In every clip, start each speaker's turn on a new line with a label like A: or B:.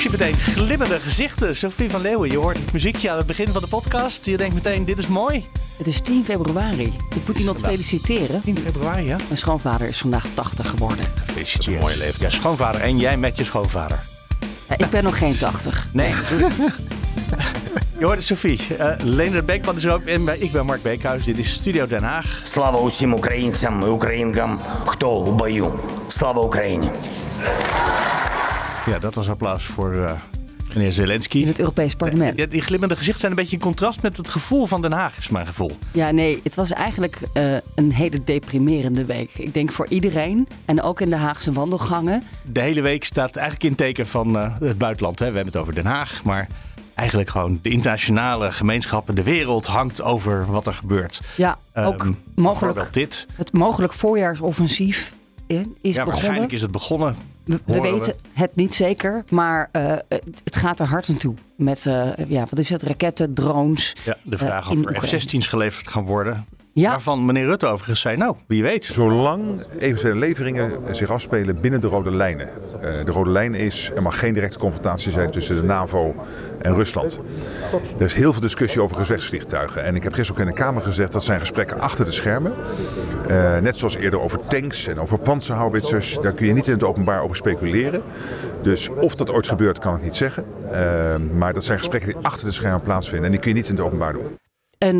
A: Ik zie meteen glimmende gezichten. Sophie van Leeuwen, je hoort het muziekje aan het begin van de podcast. Je denkt meteen, dit is mooi.
B: Het is 10 februari. Ik moet iemand feliciteren.
A: 10 februari, ja?
B: Mijn schoonvader is vandaag 80 geworden.
A: Gefeliciteerd. een mooie leeftijd. Ja, schoonvader. En jij met je schoonvader.
B: Ja, ik ben nog geen 80.
A: Nee, Je hoorde Sophie. Uh, Leonard Beekman is er ook. En ik ben Mark Beekhuis. Dit is Studio Den Haag.
C: Слава усім українцям і українкам, хто у бою. Слава Україні!
A: ja, dat was applaus voor uh, meneer Zelensky.
B: In het Europees parlement.
A: Ja, die glimmende gezichten zijn een beetje in contrast met het gevoel van Den Haag, is mijn gevoel.
B: Ja, nee, het was eigenlijk uh, een hele deprimerende week. Ik denk voor iedereen en ook in de Haagse wandelgangen.
A: De hele week staat eigenlijk in teken van uh, het buitenland. Hè. We hebben het over Den Haag, maar eigenlijk gewoon de internationale gemeenschap en de wereld hangt over wat er gebeurt.
B: Ja, ook um, mogelijk
A: dit.
B: het mogelijk voorjaarsoffensief is
A: ja,
B: begonnen.
A: Waarschijnlijk is het begonnen.
B: We, we weten het niet zeker, maar uh, het gaat er hard aan toe. Met, uh, ja, wat is het, raketten, drones.
A: Ja, de vraag
B: uh,
A: of er F-16's geleverd gaan worden.
B: Ja.
A: Waarvan meneer Rutte overigens zei, nou, wie weet.
D: Zolang eventuele leveringen zich afspelen binnen de rode lijnen. Uh, de rode lijn is, er mag geen directe confrontatie zijn tussen de NAVO en Rusland. Er is heel veel discussie over gevechtsvliegtuigen. En ik heb gisteren ook in de Kamer gezegd, dat zijn gesprekken achter de schermen. Uh, net zoals eerder over tanks en over panzerhouwitsers. Daar kun je niet in het openbaar over speculeren. Dus of dat ooit gebeurt, kan ik niet zeggen. Uh, maar dat zijn gesprekken die achter de schermen plaatsvinden. En die kun je niet in het openbaar doen.
B: En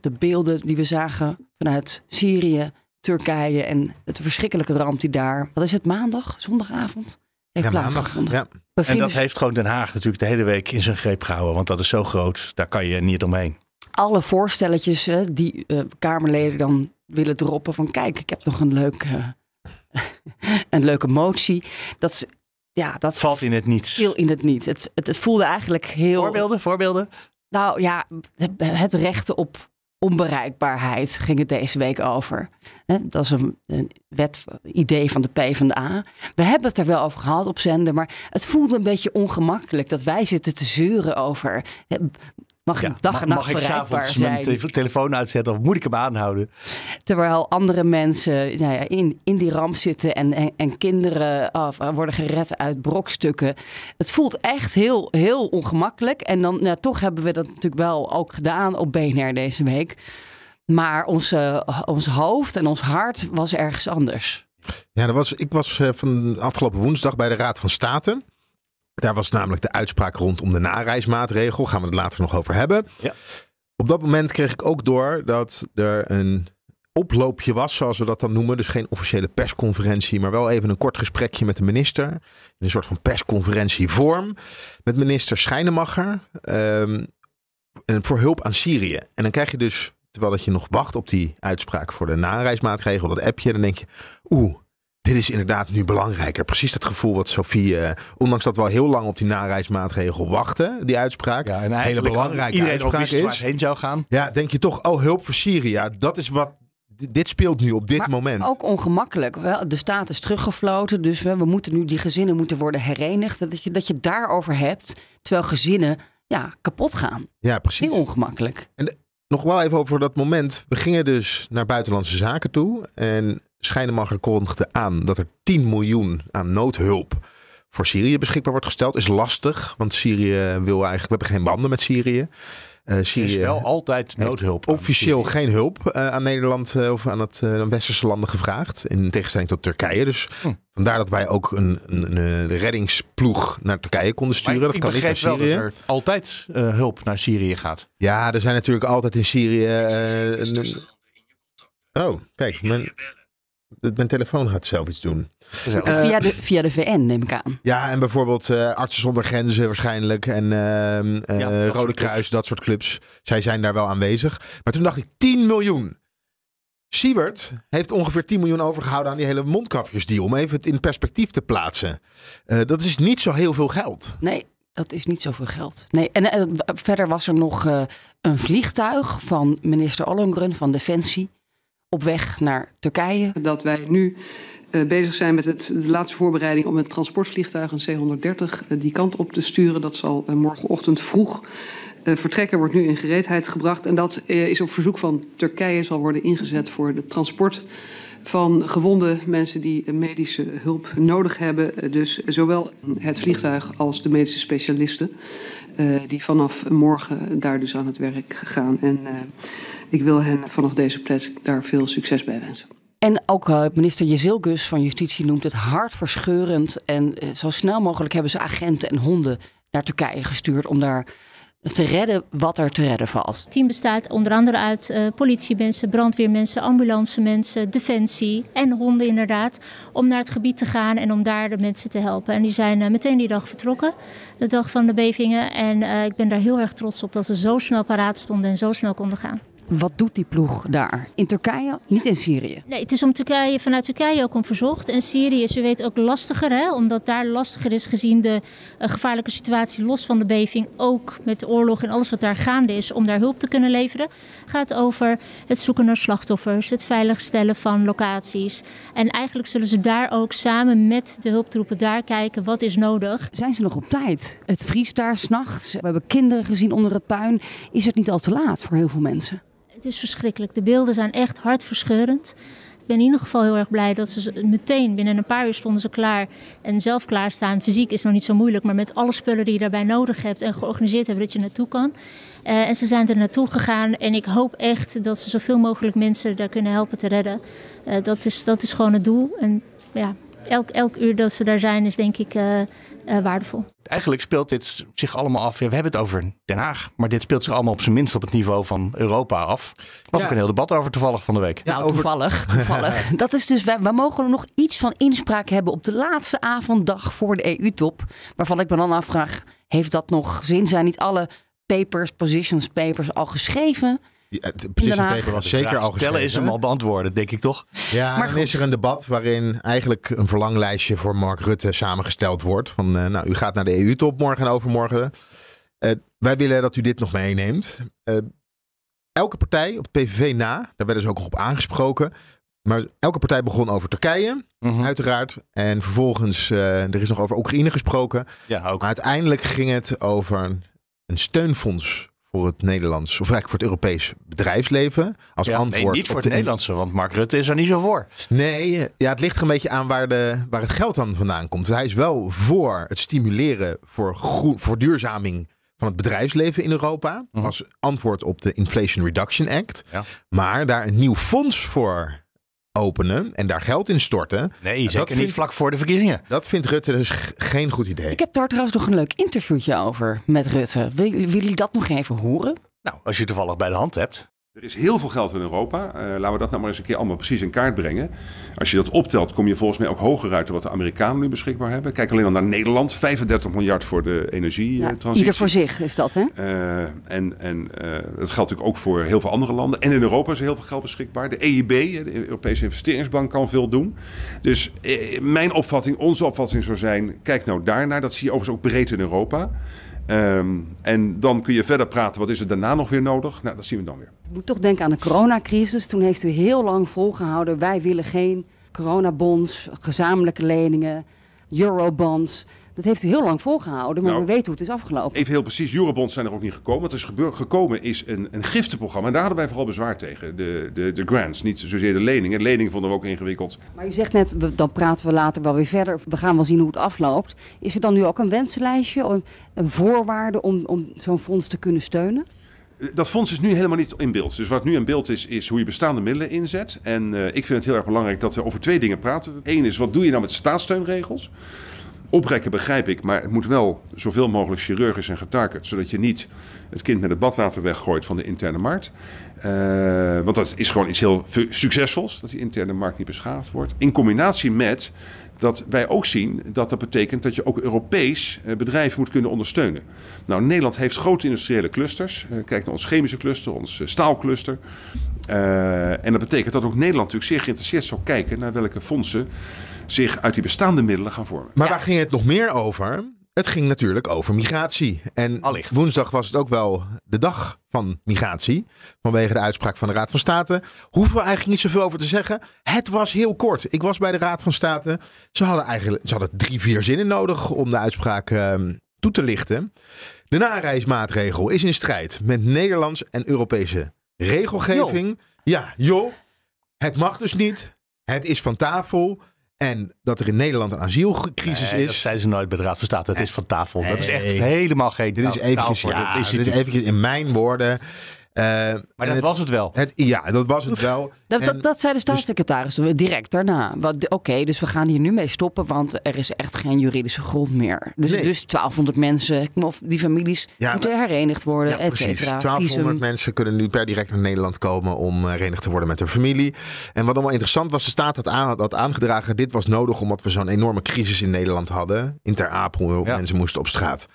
B: de beelden die we zagen vanuit Syrië, Turkije en het verschrikkelijke ramp die daar, wat is het, maandag, zondagavond, heeft
E: ja,
B: plaatsgevonden.
E: Ja.
A: En dat heeft gewoon Den Haag natuurlijk de hele week in zijn greep gehouden, want dat is zo groot, daar kan je niet omheen.
B: Alle voorstelletjes die uh, Kamerleden dan willen droppen van kijk, ik heb nog een leuke, een leuke motie. Dat, ja, dat
A: valt in het niets.
B: Viel in het niet. Het, het, het voelde eigenlijk heel...
A: Voorbeelden, voorbeelden?
B: Nou ja, het rechten op onbereikbaarheid ging het deze week over. Dat is een, wet, idee van de PvdA. We hebben het er wel over gehad op zender, maar het voelde een beetje ongemakkelijk dat wij zitten te zeuren over. Mag ik dag en nacht
A: mag ik zijn? mijn te telefoon uitzetten of moet ik hem aanhouden?
B: Terwijl andere mensen nou ja, in, in die ramp zitten en, en, en kinderen af, worden gered uit brokstukken. Het voelt echt heel, heel ongemakkelijk. En dan nou, toch hebben we dat natuurlijk wel ook gedaan op BNR deze week. Maar onze, ons hoofd en ons hart was ergens anders.
E: Ja, dat was, ik was van afgelopen woensdag bij de Raad van State. Daar was namelijk de uitspraak rondom de nareismaatregel. Gaan we het later nog over hebben.
A: Ja.
E: Op dat moment kreeg ik ook door dat er een oploopje was, zoals we dat dan noemen. Dus geen officiële persconferentie, maar wel even een kort gesprekje met de minister. In een soort van persconferentievorm. Met minister Schijnemacher. Um, voor hulp aan Syrië. En dan krijg je dus, terwijl dat je nog wacht op die uitspraak voor de nareismaatregel, dat appje, dan denk je, oeh, dit is inderdaad nu belangrijker. Precies dat gevoel wat Sofie, uh, ondanks dat we al heel lang op die nareismaatregel wachten, die uitspraak,
A: ja, en
E: een hele belangrijke
A: iedereen
E: uitspraak is.
A: heen zou gaan.
E: Ja, denk je toch, oh hulp voor Syrië, dat is wat, dit speelt nu op dit
B: maar
E: moment.
B: Ook ongemakkelijk. Wel, de staat is teruggefloten, dus we, we moeten nu die gezinnen moeten worden herenigd. Dat je, dat je daarover hebt, terwijl gezinnen ja, kapot gaan.
E: Ja, precies.
B: Heel ongemakkelijk.
E: En nog wel even over dat moment. We gingen dus naar buitenlandse zaken toe en Schijnemacher kondigde aan dat er 10 miljoen aan noodhulp voor Syrië beschikbaar wordt gesteld. Is lastig, want Syrië wil eigenlijk, we hebben geen banden met Syrië.
A: Uh, Syrië is wel altijd noodhulp.
E: Officieel geen hulp uh, aan Nederland uh, of aan het westerse landen gevraagd. In tegenstelling tot Turkije. Dus hm. vandaar dat wij ook een, een, een, reddingsploeg naar Turkije konden sturen.
A: Maar
E: dat
A: ik
E: kan niet naar
A: wel
E: Syrië.
A: dat er altijd hulp naar Syrië gaat.
E: Ja, er zijn natuurlijk altijd in Syrië. Oh, kijk. Mijn, mijn telefoon gaat zelf iets doen.
B: Uh, via, de, via de VN neem ik aan.
E: Ja, en bijvoorbeeld uh, Artsen zonder Grenzen waarschijnlijk. En uh, ja, Rode Kruis, dat soort clubs. Zij zijn daar wel aanwezig. Maar toen dacht ik 10 miljoen. Siebert heeft ongeveer 10 miljoen overgehouden aan die hele mondkapjesdeal. Om even het in perspectief te plaatsen. dat is niet zo heel veel geld.
B: Nee, Dat is niet zoveel geld. Nee, en eh, verder was er nog eh, een vliegtuig van minister Ollongren van Defensie op weg naar Turkije.
F: Dat wij nu uh, bezig zijn met het, de laatste voorbereiding om een transportvliegtuig, een C-130, die kant op te sturen. Dat zal morgenochtend vroeg vertrekken, wordt nu in gereedheid gebracht. En dat is op verzoek van Turkije zal worden ingezet voor de transport van gewonde mensen die medische hulp nodig hebben. Dus zowel het vliegtuig als de medische specialisten. Die vanaf morgen daar dus aan het werk gaan. En ik wil hen vanaf deze plek daar veel succes bij wensen.
B: En ook uh, minister Jezilgus van Justitie noemt het hartverscheurend. En zo snel mogelijk hebben ze agenten en honden naar Turkije gestuurd om daar te redden wat er te redden valt.
G: Het team bestaat onder andere uit uh, politiemensen, brandweermensen, ambulancemensen, defensie en honden inderdaad. Om naar het gebied te gaan en om daar de mensen te helpen. En die zijn uh, meteen die dag vertrokken, de dag van de bevingen. En uh, ik ben daar heel erg trots op dat ze zo snel paraat stonden en zo snel konden gaan.
B: Wat doet die ploeg daar? In Turkije, niet in Syrië?
G: Nee, het is om Turkije, vanuit Turkije ook om verzocht. En Syrië is, u weet, ook lastiger, hè? omdat daar lastiger is gezien de uh, gevaarlijke situatie los van de beving. Ook met de oorlog en alles wat daar gaande is, om daar hulp te kunnen leveren. gaat over het zoeken naar slachtoffers, het veiligstellen van locaties. En eigenlijk zullen ze daar ook samen met de hulptroepen daar kijken wat is nodig.
B: Zijn ze nog op tijd? Het vriest daar s'nachts. We hebben kinderen gezien onder het puin. Is het niet al te laat voor heel veel mensen?
G: Het is verschrikkelijk. De beelden zijn echt hartverscheurend. Ik ben in ieder geval heel erg blij dat ze meteen binnen een paar uur stonden ze klaar en zelf klaarstaan. Fysiek is nog niet zo moeilijk, maar met alle spullen die je daarbij nodig hebt en georganiseerd hebben dat je naartoe kan. Uh, en ze zijn er naartoe gegaan en ik hoop echt dat ze zoveel mogelijk mensen daar kunnen helpen te redden. Uh, dat, is, dat is gewoon het doel. En ja, elk, elk uur dat ze daar zijn is denk ik uh, uh, waardevol.
A: Eigenlijk speelt dit zich allemaal af. Ja, we hebben het over Den Haag, maar dit speelt zich allemaal op zijn minst op het niveau van Europa af. Er was ja. ook een heel debat over toevallig van de week.
B: Ja, nou, toevallig. toevallig. Dat is dus, wij, wij mogen nog iets van inspraak hebben op de laatste avonddag voor de EU-top. Waarvan ik me dan afvraag, heeft dat nog zin? Zijn niet alle papers, positions papers al geschreven?
E: Ja, de paper was zeker al
A: stellen is hem al beantwoorden, denk ik toch?
E: Ja, maar dan is er een debat waarin eigenlijk een verlanglijstje voor Mark Rutte samengesteld wordt. Van, uh, nou, u gaat naar de EU-top morgen en overmorgen. Uh, wij willen dat u dit nog meeneemt. Uh, elke partij, op het PVV na, daar werden ze ook nog op aangesproken. Maar elke partij begon over Turkije, -hmm. uiteraard. En vervolgens, er is nog over Oekraïne gesproken.
A: Ja, ook.
E: Maar uiteindelijk ging het over een steunfonds voor het Nederlands, of eigenlijk voor het Europees bedrijfsleven. Als
A: ja,
E: antwoord
A: nee, niet voor het Nederlandse, want Mark Rutte is er niet zo voor.
E: Nee, ja, het ligt er een beetje aan waar, de, waar het geld dan vandaan komt. Hij is wel voor het stimuleren voor groen, verduurzaming van het bedrijfsleven in Europa.
A: Mhm.
E: Als antwoord op de Inflation Reduction Act.
A: Ja.
E: Maar daar een nieuw fonds voor openen en daar geld in storten.
A: Nee, zeker dat niet vindt, vlak voor de verkiezingen.
E: Dat vindt Rutte dus geen goed idee.
B: Ik heb daar trouwens nog een leuk interviewtje over met Rutte. Wil, willen jullie dat nog even horen?
A: Nou, als je toevallig bij de hand hebt.
H: Er is heel veel geld in Europa. Uh, laten we dat nou maar eens een keer allemaal precies in kaart brengen. Als je dat optelt, kom je volgens mij ook hoger uit dan wat de Amerikanen nu beschikbaar hebben. Kijk alleen al naar Nederland. 35 miljard voor de energietransitie.
B: Ja, ieder voor zich is dat, hè?
H: Uh, en en uh, dat geldt natuurlijk ook voor heel veel andere landen. En in Europa is heel veel geld beschikbaar. De EIB, de Europese Investeringsbank, kan veel doen. Dus mijn opvatting, onze opvatting zou zijn... kijk nou daarnaar. Dat zie je overigens ook breed in Europa. Um, en dan kun je verder praten, wat is er daarna nog weer nodig? Nou, dat zien we dan weer.
B: Ik moet toch denken aan de coronacrisis. Toen heeft u heel lang volgehouden, wij willen geen coronabonds, gezamenlijke leningen, eurobonds. Dat heeft u heel lang volgehouden, maar nou, we weten hoe het is afgelopen.
H: Even heel precies, Eurobonds zijn er ook niet gekomen. Wat is gebeurd, gekomen is een, een giftenprogramma. En daar hadden wij vooral bezwaar tegen. De, de, de grants, niet zozeer de leningen. De leningen vonden we ook ingewikkeld.
B: Maar u zegt net, dan praten we later wel weer verder. We gaan wel zien hoe het afloopt. Is er dan nu ook een wensenlijstje, een, een voorwaarde om, om zo'n fonds te kunnen steunen?
H: Dat fonds is nu helemaal niet in beeld. Dus wat nu in beeld is, is hoe je bestaande middelen inzet. En uh, ik vind het heel erg belangrijk dat we over twee dingen praten. Eén is, wat doe je nou met staatssteunregels? Oprekken begrijp ik, maar het moet wel zoveel mogelijk chirurgisch en getarget. Zodat je niet het kind met het badwater weggooit van de interne markt. Uh, want dat is gewoon iets heel succesvols, dat die interne markt niet beschadigd wordt. In combinatie met dat wij ook zien dat dat betekent dat je ook Europees bedrijven moet kunnen ondersteunen. Nou, Nederland heeft grote industriële clusters. Uh, kijk naar ons chemische cluster, ons staalcluster. En dat betekent dat ook Nederland natuurlijk zeer geïnteresseerd zou kijken naar welke fondsen zich uit die bestaande middelen gaan vormen.
E: Maar ja. waar ging het nog meer over? het ging natuurlijk over migratie. En
A: Allicht.
E: woensdag was het ook wel de dag van migratie. Vanwege de uitspraak van de Raad van State. Hoeven we eigenlijk niet zoveel over te zeggen. Het was heel kort. Ik was bij de Raad van State. Ze hadden eigenlijk ze hadden drie, vier zinnen nodig om de uitspraak ehm, toe te lichten. De nareismaatregel is in strijd met Nederlands en Europese regelgeving. Ja, joh. Het mag dus niet. Het is van tafel. En dat er in Nederland een asielcrisis
A: Nee,
E: is.
A: Dat zijn ze nooit bij de Raad van State. Het is van tafel. Dat is echt helemaal geen
E: Dit is eventjes, ja,
A: Dat is
E: dit
A: het
E: is eventjes in mijn woorden. Eh,
A: Maar
E: en
A: dat
E: het-
A: was het wel.
E: het, ja, dat was het wel.
B: Dat,
E: En-
B: dat, dat zei de staatssecretaris direct daarna. Wat- Oké, dus we gaan hier nu mee stoppen, want er is echt geen juridische grond meer. Dus,
E: Nee.
B: dus 1200 mensen, of die families,
E: Ja,
B: moeten herenigd worden,
E: Ja,
B: et cetera.
E: 1200
B: Visum.
E: mensen kunnen nu per direct naar Nederland komen om eh, herenigd te worden met hun familie. En wat allemaal interessant was, de staat had, aan, had aangedragen, dit was nodig omdat we zo'n enorme crisis in Nederland hadden. In Ter Apel,
A: Ja.
E: mensen moesten op straat.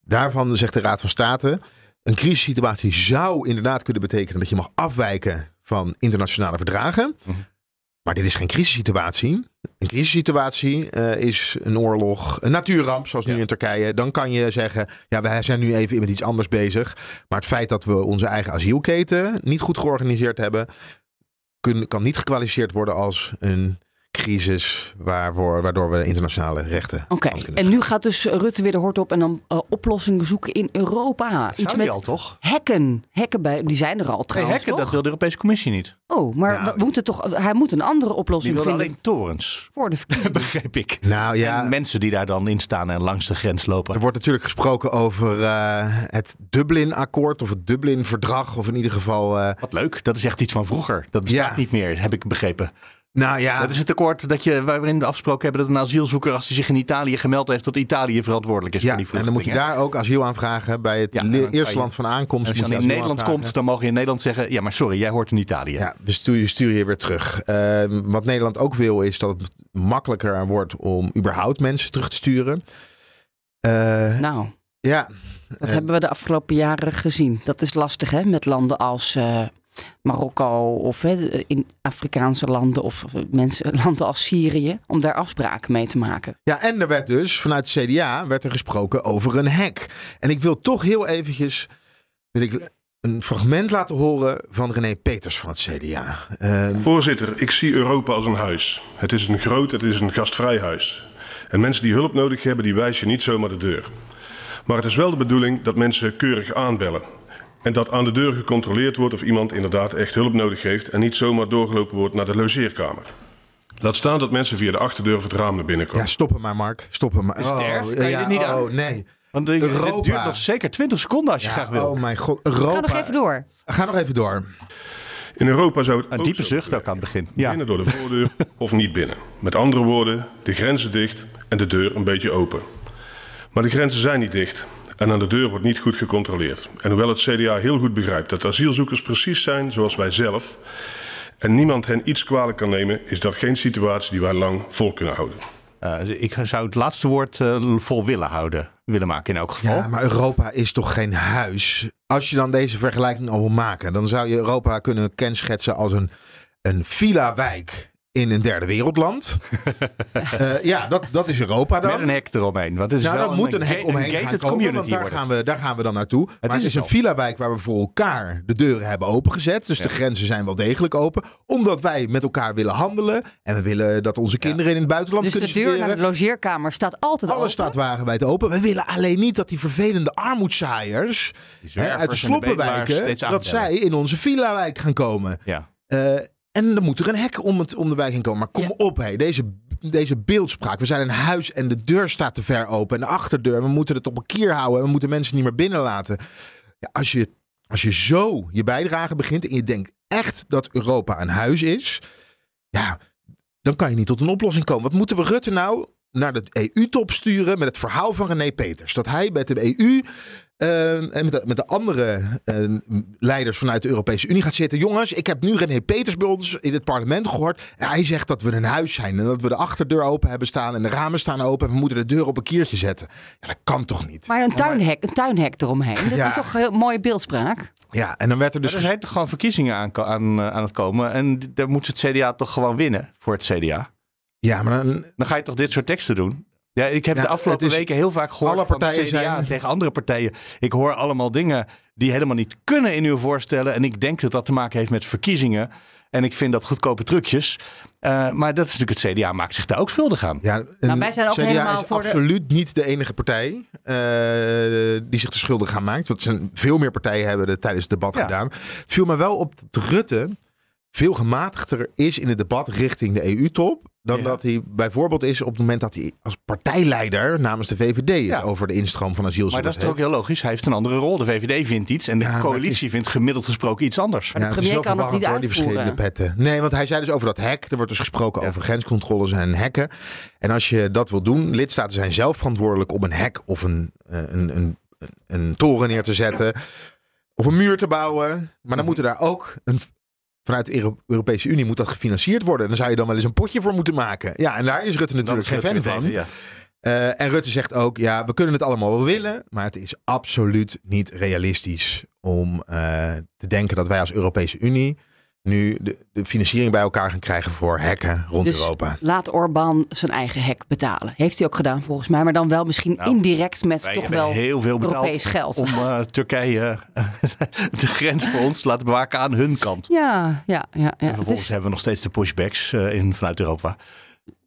E: Daarvan zegt de Raad van State, een crisissituatie zou inderdaad kunnen betekenen dat je mag afwijken van internationale verdragen.
A: Mhm.
E: Maar dit is geen crisissituatie. Een crisissituatie eh, is een oorlog, een natuurramp, zoals nu
A: Ja.
E: in Turkije. Dan kan je zeggen, ja, wij zijn nu even met iets anders bezig. Maar het feit dat we onze eigen asielketen niet goed georganiseerd hebben, kun, kan niet gekwalificeerd worden als een crisis waarvoor, waardoor we internationale rechten.
B: Oké, en nu gaat dus Rutte weer de hort op en dan eh, oplossingen zoeken in Europa.
A: Dat
B: Iets
A: zou
B: met
A: die al toch?
B: hekken. Hekken bij, die zijn er al
A: Nee,
B: trouwens,
A: hekken, dat wil de Europese Commissie niet.
B: Oh, maar
E: Nou,
B: we moeten toch, hij moet een andere
A: Die
B: oplossing
A: wil
B: vinden
A: alleen torens,
B: voor de verkiezingen.
A: begreep ik.
E: Nou ja,
A: En mensen die daar dan in staan en langs de grens lopen.
E: Er wordt natuurlijk gesproken over eh, het Dublin-akkoord of het Dublin-verdrag. Of in ieder geval. eh,
A: Wat leuk, dat is echt iets van vroeger. Dat bestaat
E: Ja.
A: niet meer, heb ik begrepen.
E: Nou ja,
A: Dat is het akkoord dat je, waarin we afgesproken hebben dat een asielzoeker, als hij zich in Italië gemeld heeft, tot Italië verantwoordelijk is
E: ja,
A: voor die
E: en dan moet je
A: vluchtelingen.
E: daar ook asiel aanvragen. Bij het
A: Ja,
E: eerste
A: je-
E: land van aankomst.
A: Als je
E: je
A: in Nederland
E: aanvragen.
A: komt, dan mogen je in Nederland zeggen, ja maar sorry, jij hoort in Italië.
E: Ja, dus stuur je, stuur je weer terug. Eh, wat Nederland ook wil, is dat het makkelijker wordt om überhaupt mensen terug te sturen. Eh,
B: Nou,
E: ja,
B: dat hebben we de afgelopen jaren gezien. Dat is lastig hè, met landen als eh, Marokko of hè, in Afrikaanse landen of eh, mensen, landen als Syrië, om daar afspraken mee te maken.
E: Ja, en er werd dus vanuit het CDA werd er gesproken over een hek. En ik wil toch heel eventjes wil ik een fragment laten horen van René Peters van het CDA. Eh,
I: Voorzitter, ik zie Europa als een huis. Het is een groot, het is een gastvrij huis. En mensen die hulp nodig hebben, die wijs je niet zomaar de deur. Maar het is wel de bedoeling dat mensen keurig aanbellen. En dat aan de deur gecontroleerd wordt of iemand inderdaad echt hulp nodig heeft en niet zomaar doorgelopen wordt naar de logeerkamer. Laat staan dat mensen via de achterdeur of het raam naar binnen komen.
E: ja, stop hem maar, Mark. Stop hem maar.
A: Is het erg? Kan je
E: ja,
A: dit niet aan?
E: Oh, nee.
A: Want duurt nog zeker 20 seconden als je
E: Ja,
A: graag wil.
E: oh mijn god. Europa.
B: Ga nog even door.
E: Ga nog even door.
I: In Europa zou het
A: Een
I: ook
A: diepe
I: zo
A: zucht ook aan het begin. Ja.
I: Binnen door de voordeur of niet binnen. Met andere woorden, de grenzen dicht en de deur een beetje open. Maar de grenzen zijn niet dicht en aan de deur wordt niet goed gecontroleerd. En hoewel het CDA heel goed begrijpt dat asielzoekers precies zijn zoals wij zelf en niemand hen iets kwalijk kan nemen, is dat geen situatie die wij lang vol kunnen houden.
A: Eh, ik zou het laatste woord eh, vol willen houden, willen maken in elk geval.
E: Ja, maar Europa is toch geen huis? Als je dan deze vergelijking al wil maken, dan zou je Europa kunnen kenschetsen als een, een villa-wijk in een derde wereldland. Eh, ja, dat, dat is Europa dan.
A: Met een hek eromheen. Want het is
E: nou,
A: wel
E: dat moet een hek omheen gaan
A: gated
E: komen,
A: community
E: want daar gaan, we, daar gaan we dan naartoe. maar
A: is
E: het is een villa-wijk waar we voor elkaar de deuren hebben opengezet. Dus de grenzen zijn wel degelijk open. Omdat wij met elkaar willen handelen. En we willen dat onze kinderen in het buitenland
B: Dus de
E: kunnen
B: deur naar
E: studeren.
B: de logeerkamer staat altijd
E: Alles
B: open.
E: staat wagenwijd open. We willen alleen niet dat die vervelende armoedzaaiers
A: Die
E: hè, uit de
A: de
E: sloppenwijken, dat zij in onze villa-wijk gaan komen.
A: Ja.
E: Eh, en dan moet er een hek om, het, om de wijk heen komen. Maar kom
B: Ja.
E: op, hé. Deze, deze beeldspraak. We zijn een huis en de deur staat te ver open. En de achterdeur. We moeten het op een kier houden. En we moeten mensen niet meer binnenlaten. Ja, als, je, als je zo je bijdrage begint en je denkt echt dat Europa een huis is. Ja, dan kan je niet tot een oplossing komen. Wat moeten we Rutte nou naar de EU-top sturen met het verhaal van René Peters? Dat hij met de EU eh, en met de, met de andere eh, leiders vanuit de Europese Unie gaat zitten. Jongens, ik heb nu René Peters bij ons in het parlement gehoord. En hij zegt dat we een huis zijn en dat we de achterdeur open hebben staan en de ramen staan open. En we moeten de deur op een kiertje zetten. Ja, dat kan toch niet?
B: Maar een tuinhek, een tuinhek eromheen. Dat
E: Ja.
B: is toch een heel mooie beeldspraak.
E: Ja, en dan werd er dus...
A: Er zijn toch gewoon verkiezingen aan, aan, eh, aan het komen. En daar moet het CDA toch gewoon winnen voor het CDA.
E: Ja, maar dan,
A: Dan ga je toch dit soort teksten doen? Ja, ik heb
E: Ja,
A: de afgelopen weken heel vaak gehoord
E: alle
A: van
E: partijen
A: CDA
E: zijn-
A: tegen andere partijen. Ik hoor allemaal dingen die helemaal niet kunnen in uw voorstellen. En ik denk dat dat te maken heeft met verkiezingen. En ik vind dat goedkope trucjes. Eh, maar dat is natuurlijk het CDA maakt zich daar ook schuldig aan.
E: Ja,
B: Nou, wij zijn ook
E: CDA
B: helemaal
E: is
B: voor de-
E: absoluut niet de enige partij eh, die zich er schuldig aan maakt. Dat zijn veel meer partijen hebben het tijdens het debat
A: Ja.
E: gedaan. Het viel me wel op dat Rutte veel gematigder is in het debat richting de EU-top. Dan
A: Ja.
E: dat hij bijvoorbeeld is op het moment dat hij als partijleider namens de VVD
A: Ja.
E: het over de instroom van
A: Maar
E: asielzoekers
A: dat is toch ook heel logisch. Hij heeft een andere rol. De VVD vindt iets en de
E: Ja, maar
A: coalitie
E: het is-
A: vindt gemiddeld gesproken iets anders.
B: Maar de
E: Ja, het is
B: premier
E: wel
B: kan
E: verwarrend
B: niet
E: hoor, die verschillende petten. Nee, want hij zei dus over dat hek. Er wordt dus gesproken
A: Ja.
E: over grenscontroles en hekken. En als je dat wil doen, lidstaten zijn zelf verantwoordelijk om een hek of een, eh, een, een, een, een toren neer te zetten. Of een muur te bouwen. Maar
A: Mhm.
E: dan moet er daar ook een. Vanuit de Euro- Europese Unie moet dat gefinancierd worden. En dan zou je dan wel eens een potje voor moeten maken. Ja, en daar is Rutte natuurlijk geen fan van.
A: Ja.
E: Eh, en Rutte zegt ook, ja, we kunnen het allemaal wel willen, maar het is absoluut niet realistisch om eh, te denken dat wij als Europese Unie nu de, de financiering bij elkaar gaan krijgen voor hekken rond
B: Dus
E: Europa.
B: laat Orbán zijn eigen hek betalen. Heeft hij ook gedaan volgens mij. Maar dan wel misschien
A: Nou,
B: indirect met toch wel
A: heel veel betaald
B: Europees geld.
A: om eh, Turkije de grens voor ons te laten bewaken aan hun kant.
B: Ja, ja, ja. ja.
A: En vervolgens
B: is,
A: hebben we nog steeds de pushbacks eh, in, vanuit Europa.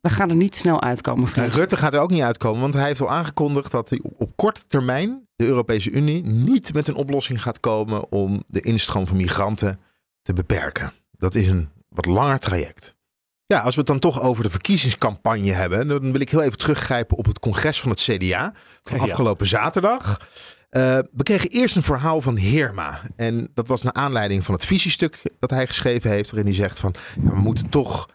B: we gaan er niet snel uitkomen.
E: Rutte gaat er ook niet uitkomen, want hij heeft al aangekondigd dat hij op, op korte termijn de Europese Unie niet met een oplossing gaat komen om de instroom van migranten te beperken. Dat is een wat langer traject. Ja, als we het dan toch over de verkiezingscampagne hebben, dan wil ik heel even teruggrijpen op het congres van het CDA van
A: Ja.
E: afgelopen zaterdag. Eh, we kregen eerst een verhaal van Heerma. En dat was naar aanleiding van het visiestuk dat hij geschreven heeft, waarin hij zegt van ja, we moeten toch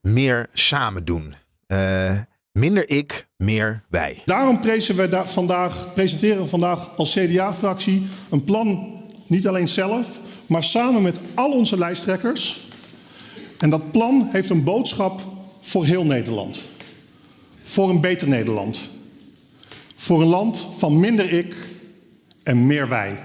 E: meer samen doen. Eh, minder ik, meer wij.
J: Daarom da- vandaag, presenteren we vandaag als CDA-fractie een plan, niet alleen zelf, maar samen met al onze lijsttrekkers. En dat plan heeft een boodschap voor heel Nederland. Voor een beter Nederland. Voor een land van minder ik en meer wij.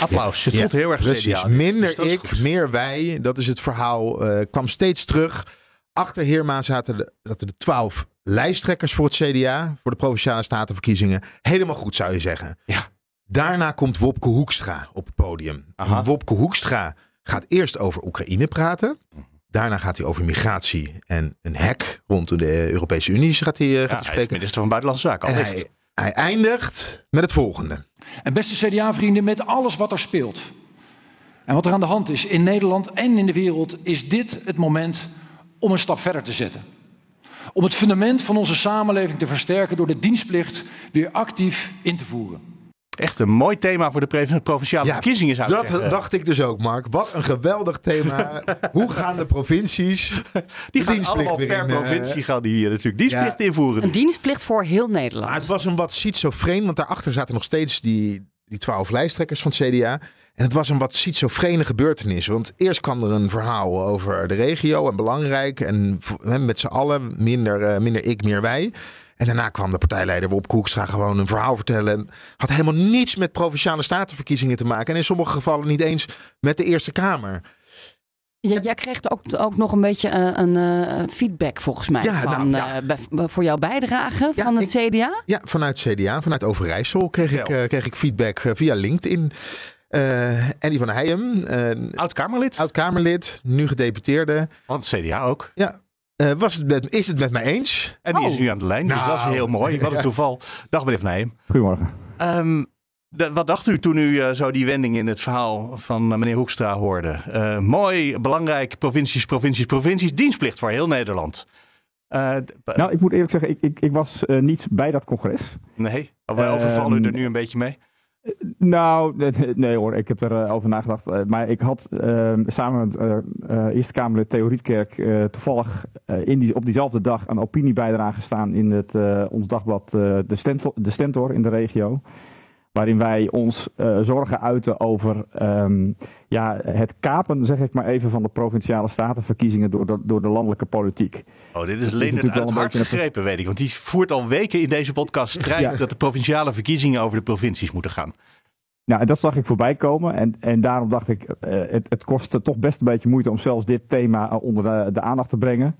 A: Applaus. Het
E: Ja,
A: voelt heel erg
E: Precies.
A: CDA.
E: Minder
A: Dus
E: ik,
A: goed.
E: meer wij. Dat is het verhaal. eh, kwam steeds terug. Achter Heerma zaten de, zaten de twaalf lijsttrekkers voor het CDA. Voor de Provinciale Statenverkiezingen. Helemaal goed zou je zeggen.
A: Ja.
E: Daarna komt Wopke Hoekstra op het podium. Wopke Hoekstra gaat eerst over Oekraïne praten. Daarna gaat hij over migratie en een hek rond de Europese Unie gaat hij, eh, gaat hij
A: hij is
E: spreken.
A: minister van Buitenlandse Zaken.
E: En hij, hij eindigt met het volgende.
K: En beste CDA-vrienden, met alles wat er speelt en wat er aan de hand is in Nederland en in de wereld, is dit het moment om een stap verder te zetten. Om het fundament van onze samenleving te versterken door de dienstplicht weer actief in te voeren.
A: Echt een mooi thema voor de provinciale verkiezingen zou ik
E: dat
A: zeggen.
E: dacht ik dus ook, Mark. Wat een geweldig thema. Hoe gaan de provincies
A: Die
E: de
A: gaan
E: dienstplicht
A: allemaal
E: weer
A: per
E: in, eh,
A: provincie gaan die hier natuurlijk dienstplicht
E: Ja.
A: invoeren.
B: Een dienstplicht voor heel Nederland.
E: Maar het was een wat schizofreen, want daarachter zaten nog steeds die, die twaalf lijsttrekkers van het CDA. En het was een wat schizofrene gebeurtenis. Want eerst kwam er een verhaal over de regio en belangrijk. En met z'n allen minder, eh, minder ik, meer wij. En daarna kwam de partijleider Wop Koekstra gewoon een verhaal vertellen. En had helemaal niets met provinciale statenverkiezingen te maken. En in sommige gevallen niet eens met de Eerste Kamer.
B: Ja, jij kreeg ook, ook nog een beetje eh, een eh, feedback volgens mij
E: Ja,
B: van,
E: nou, ja.
B: eh, voor jouw bijdrage
E: Ja,
B: van het CDA.
E: Ja, vanuit CDA, vanuit Overijssel kreeg ik, kreeg ik feedback via LinkedIn. Eh Eddie van Heijem,
A: Oud-Kamerlid.
E: oud-Kamerlid, nu gedeputeerde.
A: Want het CDA ook.
E: Ja, eh, was het met, is het met mij eens?
A: En die
B: Oh.
A: is nu aan de lijn, dus
E: Nou.
A: dat is heel mooi. Wat een toeval. Dag meneer Van Heijem.
L: Goedemorgen.
A: Ehm, de- wat dacht u toen u eh, zo die wending in het verhaal van eh, meneer Hoekstra hoorde? Eh, mooi, belangrijk, provincies, provincies, provincies. Dienstplicht voor heel Nederland. Eh,
L: Nou, ik moet eerlijk zeggen, ik, ik, ik was eh, niet bij dat congres.
A: nee, of wij overvallen u er
L: Ehm,
A: nu een beetje mee?
L: Nou, nee, hoor, ik heb erover over nagedacht. Eh, maar ik had eh, samen met eh, eh, Eerste Kamerlid Theo Rietkerk eh, toevallig eh, in op diezelfde dag een opiniebijdrage staan in het, eh, ons dagblad eh, de, de Stentor in de regio. Waarin wij ons eh, zorgen uiten over ehm, ja, het kapen, zeg ik maar even, van de provinciale statenverkiezingen door de, door de landelijke politiek.
A: Oh, dit is
L: is
A: Leendert uit hart gegrepen, weet ik. Want die voert al weken in deze podcast strijd
L: Ja.
A: dat de provinciale verkiezingen over de provincies moeten gaan.
L: Nou, en dat zag ik voorbij komen. En, en daarom dacht ik, eh, het, het kost toch best een beetje moeite om zelfs dit thema eh, onder de, de aandacht te brengen.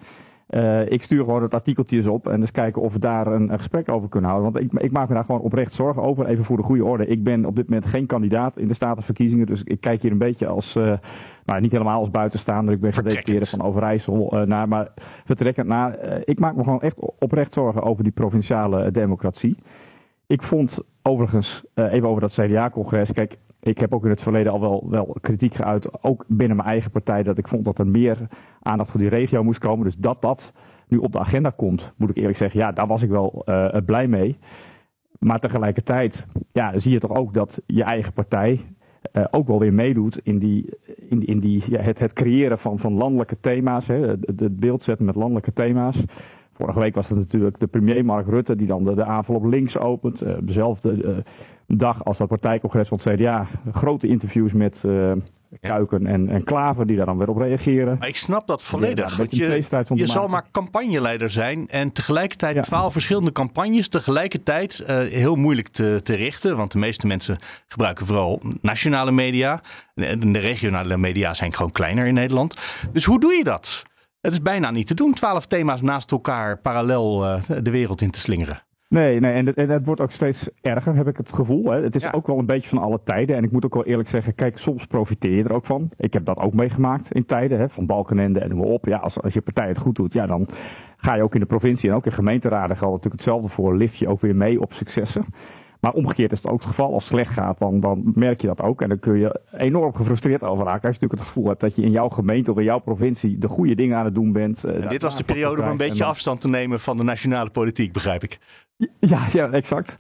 L: Uh, ik stuur gewoon het artikeltje eens op en eens kijken of we daar een, een, gesprek over kunnen houden. Want ik, ik, maak me daar gewoon oprecht zorgen over. Even voor de goede orde. Ik ben op dit moment geen kandidaat in de statenverkiezingen. Dus ik kijk hier een beetje als, uh, nou niet helemaal als buitenstaander. Ik ben gedeputeerde van Overijssel uh, naar. Maar vertrekkend naar. ik maak me gewoon echt oprecht zorgen over die provinciale democratie. Ik vond overigens, even over dat CDA-congres. Kijk, ik heb ook in het verleden al wel, wel kritiek geuit, ook binnen mijn eigen partij, dat ik vond dat er meer aandacht voor die regio moest komen. Dus dat dat nu op de agenda komt, moet ik eerlijk zeggen, ja, daar was ik wel uh, blij mee. Maar tegelijkertijd ja, zie je toch ook dat je eigen partij uh, ook wel weer meedoet in, die, in, in die, ja, het, het creëren van, van landelijke thema's, hè, het, het beeld zetten met landelijke thema's. Vorige week was het natuurlijk de premier Mark Rutte die dan de, de aanval op links opent. Dezelfde dag als dat partijcongres van het CDA. Grote interviews met uh, Kuiken en, en Klaver die daar dan weer op reageren.
A: Maar ik snap dat volledig. Ja, je je zal maar campagneleider zijn en tegelijkertijd ja. twaalf verschillende campagnes tegelijkertijd uh, heel moeilijk te, te richten. Want de meeste mensen gebruiken vooral nationale media. De, de regionale media zijn gewoon kleiner in Nederland. Dus hoe doe je dat? Het is bijna niet te doen, twaalf thema's naast elkaar parallel uh, de wereld in te slingeren.
L: Nee, nee en, het, en het wordt ook steeds erger, heb ik het gevoel. Hè. Het is ook wel een beetje van alle tijden. En ik moet ook wel eerlijk zeggen, kijk, soms profiteer je er ook van. Ik heb dat ook meegemaakt in tijden, hè, van Balkenende en noem op. Ja, als, als je partij het goed doet, ja, dan ga je ook in de provincie en ook in gemeenteraden geldt natuurlijk hetzelfde voor. Lift je ook weer mee op successen. Maar omgekeerd is het ook het geval. Als het slecht gaat, dan, dan merk je dat ook. En dan kun je enorm gefrustreerd over raken. Als je natuurlijk het gevoel hebt dat je in jouw gemeente of in jouw provincie de goede dingen aan het doen bent.
A: Uh, dit was de periode om een beetje afstand te nemen van de nationale politiek, begrijp ik.
L: Ja, ja exact.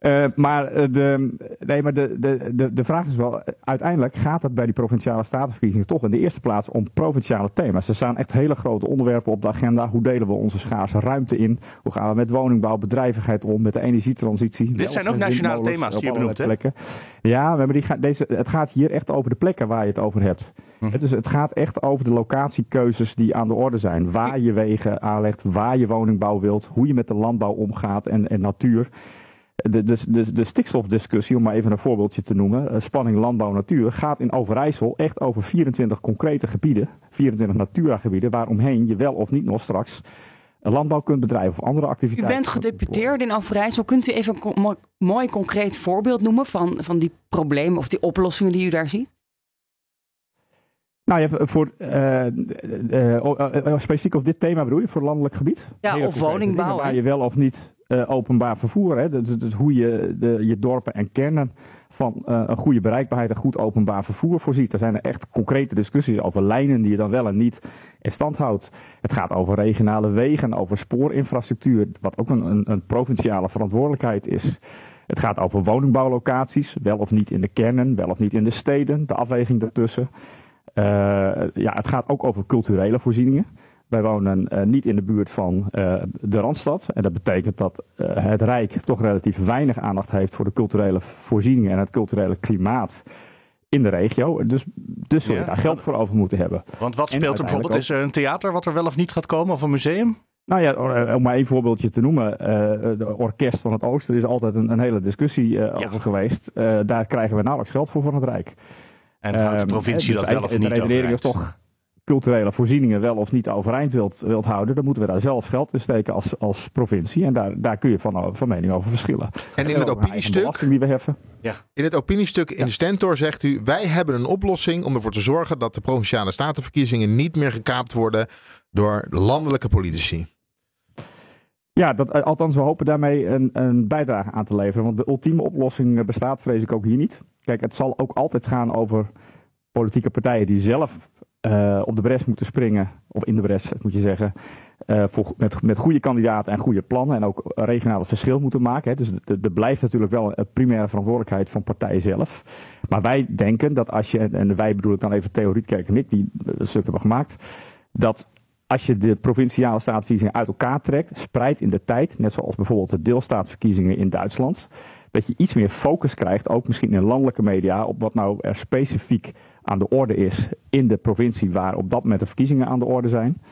L: Uh, maar, eh, de, nee, maar de, de, de, de vraag is wel, uiteindelijk gaat het bij die provinciale statenverkiezingen toch in de eerste plaats om provinciale thema's. Er staan echt hele grote onderwerpen op de agenda. Hoe delen we onze schaarse ruimte in? Hoe gaan we met woningbouw, bedrijvigheid om, met de energietransitie?
A: Dit zijn ook nationale thema's die je benoemt, hè?
L: Ja, maar die ga, deze, het gaat hier echt over de plekken waar je het over hebt. Hm. Het, is, het gaat echt over de locatiekeuzes die aan de orde zijn. Waar je wegen aanlegt, waar je woningbouw wilt, hoe je met de landbouw omgaat en, en natuur. De, de, de, de, stikstofdiscussie, om maar even een voorbeeldje te noemen, eh, spanning landbouw-natuur, gaat in Overijssel echt over 24 concrete gebieden, 24 Natura-gebieden, waaromheen je wel of niet nog straks landbouw kunt bedrijven of andere activiteiten.
B: U bent gedeputeerd in Overijssel. Kunt u even een mooi concreet voorbeeld noemen van, van die problemen of die oplossingen die u daar ziet?
L: Nou ja, voor, uh, uh, specifiek op dit thema bedoel je, voor landelijk gebied?
B: Ja, of woningbouw.
L: Waar je wel of niet openbaar vervoer, hè? Hoe je de, je dorpen en kernen van een goede bereikbaarheid en goed openbaar vervoer voorziet. Er zijn er echt concrete discussies over lijnen die je dan wel en niet in stand houdt. Het gaat over regionale wegen, over spoorinfrastructuur, wat ook een, een, een provinciale verantwoordelijkheid is. Het gaat over woningbouwlocaties, wel of niet in de kernen, wel of niet in de steden, de afweging daartussen. Uh, ja, het gaat ook over culturele voorzieningen. Wij wonen uh, niet in de buurt van uh, de Randstad. En dat betekent dat het Rijk toch relatief weinig aandacht heeft voor de culturele voorzieningen en het culturele klimaat in de regio. Dus, dus zullen we daar geld voor over moeten hebben.
A: Want wat speelt er bijvoorbeeld? Is er een theater wat er wel of niet gaat komen of een museum?
L: Nou ja, om maar één voorbeeldje te noemen. Uh, de Orkest van het Oosten is altijd een, een hele discussie uh, ja. over geweest. Uh, daar krijgen we nauwelijks geld voor van het Rijk.
A: En houdt de ehm, provincie dus dat wel of niet De redenering is toch
L: culturele voorzieningen wel of niet overeind wilt, wilt houden, dan moeten we daar zelf geld in steken als, als provincie. En daar, daar kun je van, van mening over verschillen.
E: En in het opiniestuk,
L: die we heffen.
E: Ja. in het opiniestuk in de Stentor zegt u, wij hebben een oplossing om ervoor te zorgen dat de provinciale statenverkiezingen niet meer gekaapt worden door landelijke politici.
L: Ja, dat, eh, althans, we hopen daarmee een, een bijdrage aan te leveren. Want de ultieme oplossing bestaat, vrees ik ook hier niet. Kijk, het zal ook altijd gaan over politieke partijen die zelf uh, op de bres moeten springen, of in de bres moet je zeggen, voor, met, met goede kandidaten en goede plannen en ook regionale verschil moeten maken. Hè. Dus er blijft natuurlijk wel een primaire verantwoordelijkheid van partijen zelf. Maar wij denken dat als je, en wij bedoel ik dan even Theorietkerk en ik, die een stuk hebben gemaakt, dat als je de provinciale staatsverkiezingen uit elkaar trekt, spreidt in de tijd, net zoals bijvoorbeeld de deelstaatsverkiezingen in Duitsland, dat je iets meer focus krijgt, ook misschien in landelijke media, op wat nou er specifiek aan de orde is in de provincie waar op dat moment de verkiezingen aan de orde zijn.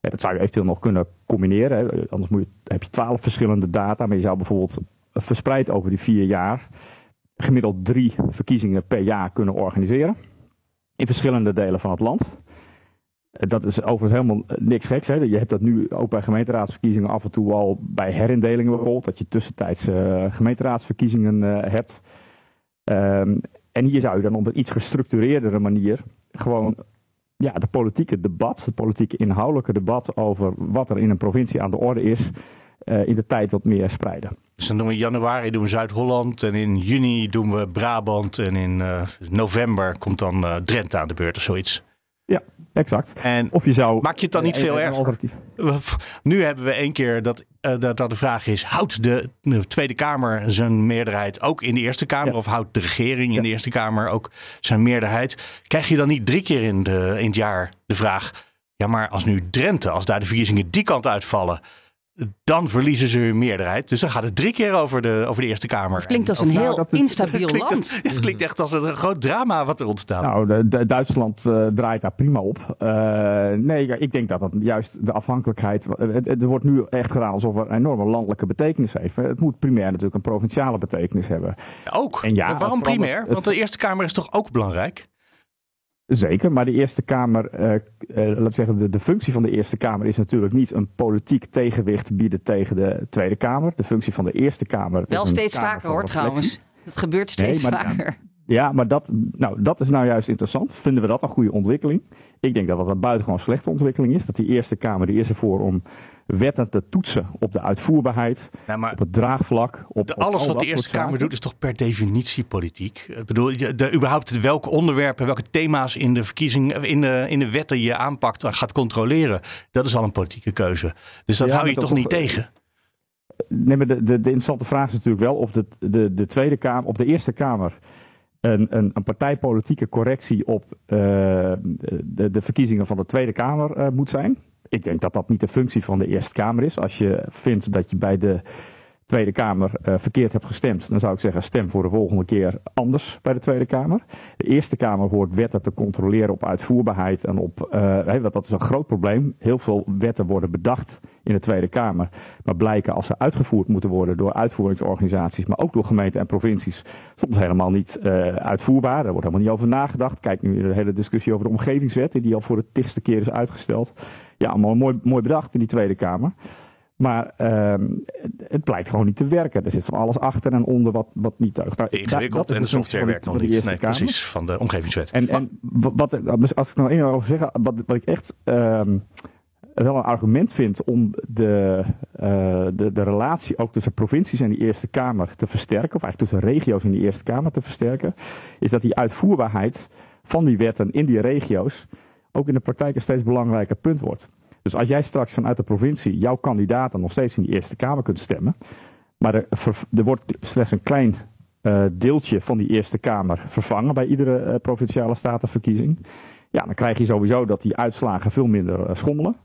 L: Dat zou je eventueel nog kunnen combineren. Anders moet je, heb je twaalf verschillende data. Maar je zou bijvoorbeeld verspreid over die vier jaar gemiddeld drie verkiezingen per jaar kunnen organiseren. In verschillende delen van het land. Eh, Dat is overigens helemaal eh, niks geks. Hè? Je hebt dat nu ook bij gemeenteraadsverkiezingen af en toe al bij herindelingen bijvoorbeeld. Dat je tussentijds eh, gemeenteraadsverkiezingen hebt. Ehm, en hier zou je dan op een iets gestructureerdere manier gewoon ja, de politieke debat, het politieke inhoudelijke debat over wat er in een provincie aan de orde is, in de tijd wat meer spreiden.
A: Dus dan doen we in januari doen we Zuid-Holland en in juni doen we Brabant en in november komt dan Drenthe aan de beurt of zoiets.
L: Ja, exact.
A: En
L: Of je zou.
A: maak je het dan niet veel erger?
L: alternatief-
A: Nu hebben we één keer dat, eh, dat, dat de vraag is: houdt de, de Tweede Kamer zijn meerderheid ook in de Eerste Kamer? Of houdt de regering in de Eerste Kamer ook zijn meerderheid? Krijg je dan niet drie keer in, de, in het jaar de vraag: ja, maar als nu Drenthe, als daar de verkiezingen die kant uitvallen. Dan verliezen ze hun meerderheid. Dus dan gaat het drie keer over de, over de Eerste Kamer.
B: Het klinkt als
A: En-
B: een heel
A: nou, dat-
B: instabiel
A: klinkt,
B: land.
A: Het klinkt echt als een groot drama wat er ontstaat.
L: Nou, de, de- Duitsland eh, draait daar prima op. Eh, nee, ik denk dat dat juist de afhankelijkheid. eh, het- het- Er wordt nu echt gedaan alsof het een enorme landelijke betekenis heeft. Het moet primair natuurlijk een provinciale betekenis hebben.
A: ook.
L: En ja,
A: waarom primair? Want de Eerste Kamer is toch ook belangrijk?
L: Zeker, maar de Eerste Kamer, eh, eh, laat zeggen, de, de functie van de Eerste Kamer is natuurlijk niet een politiek tegenwicht bieden tegen de Tweede Kamer. De functie van de Eerste Kamer.
B: Wel steeds
L: kamer
B: vaker hoor
L: reflectie.
B: trouwens. Het gebeurt steeds
L: Nee, maar-
B: vaker.
L: Ja, maar dat, nou, dat is nou juist interessant. Vinden we dat een goede ontwikkeling? Ik denk dat dat een buitengewoon slechte ontwikkeling is. Dat die Eerste Kamer die is ervoor om wetten te toetsen op de uitvoerbaarheid,
A: Ja,
L: op het draagvlak. Op,
A: De,
L: op
A: alles
L: al
A: wat de Eerste Kamer doet is toch per definitie politiek? Ik bedoel, je- de, überhaupt welke onderwerpen, welke thema's in de verkiezingen, in de, in de wetten je aanpakt en gaat controleren, dat is al een politieke keuze. Dus dat
L: Ja,
A: hou je toch niet
L: eh,
A: tegen?
L: Nee, maar de, de, de interessante vraag is natuurlijk wel of de, de, de Tweede Kamer, of de Eerste Kamer een, een, een partijpolitieke correctie op eh, de, de verkiezingen van de Tweede Kamer eh, moet zijn. Ik denk dat dat niet de functie van de Eerste Kamer is. Als je vindt dat je bij de Tweede Kamer eh, verkeerd hebt gestemd, dan zou ik zeggen stem voor de volgende keer anders bij de Tweede Kamer. De Eerste Kamer hoort wetten te controleren op uitvoerbaarheid en op, want dat is een groot probleem. Heel veel wetten worden bedacht in de Tweede Kamer, maar blijken als ze uitgevoerd moeten worden door uitvoeringsorganisaties, maar ook door gemeenten en provincies, soms helemaal niet eh, uitvoerbaar. Daar wordt helemaal niet over nagedacht. Kijk nu de hele discussie over de omgevingswet, die al voor de tigste keer is uitgesteld. Ja, allemaal mooi, mooi bedacht in die Tweede Kamer. Maar ehm, het, blijkt gewoon niet te werken. Er zit van alles achter en onder wat, wat niet thuis. Nou,
A: ingewikkeld en de software werkt nog niet. Nee,
L: Kamer.
A: precies, van de omgevingswet.
L: En, en wat, wat- als ik nog één over zeg, wat, wat ik echt ehm, wel een argument vind om de, eh, de, de relatie ook tussen provincies en die Eerste Kamer te versterken, of eigenlijk tussen regio's en die Eerste Kamer te versterken, is dat die uitvoerbaarheid van die wetten in die regio's ook in de praktijk een steeds belangrijker punt wordt. Dus als jij straks vanuit de provincie jouw kandidaat dan nog steeds in die Eerste Kamer kunt stemmen, maar er, wordt slechts een klein eh, deeltje van die Eerste Kamer vervangen bij iedere eh, provinciale statenverkiezing. Ja, dan krijg je sowieso dat die uitslagen veel minder eh, schommelen.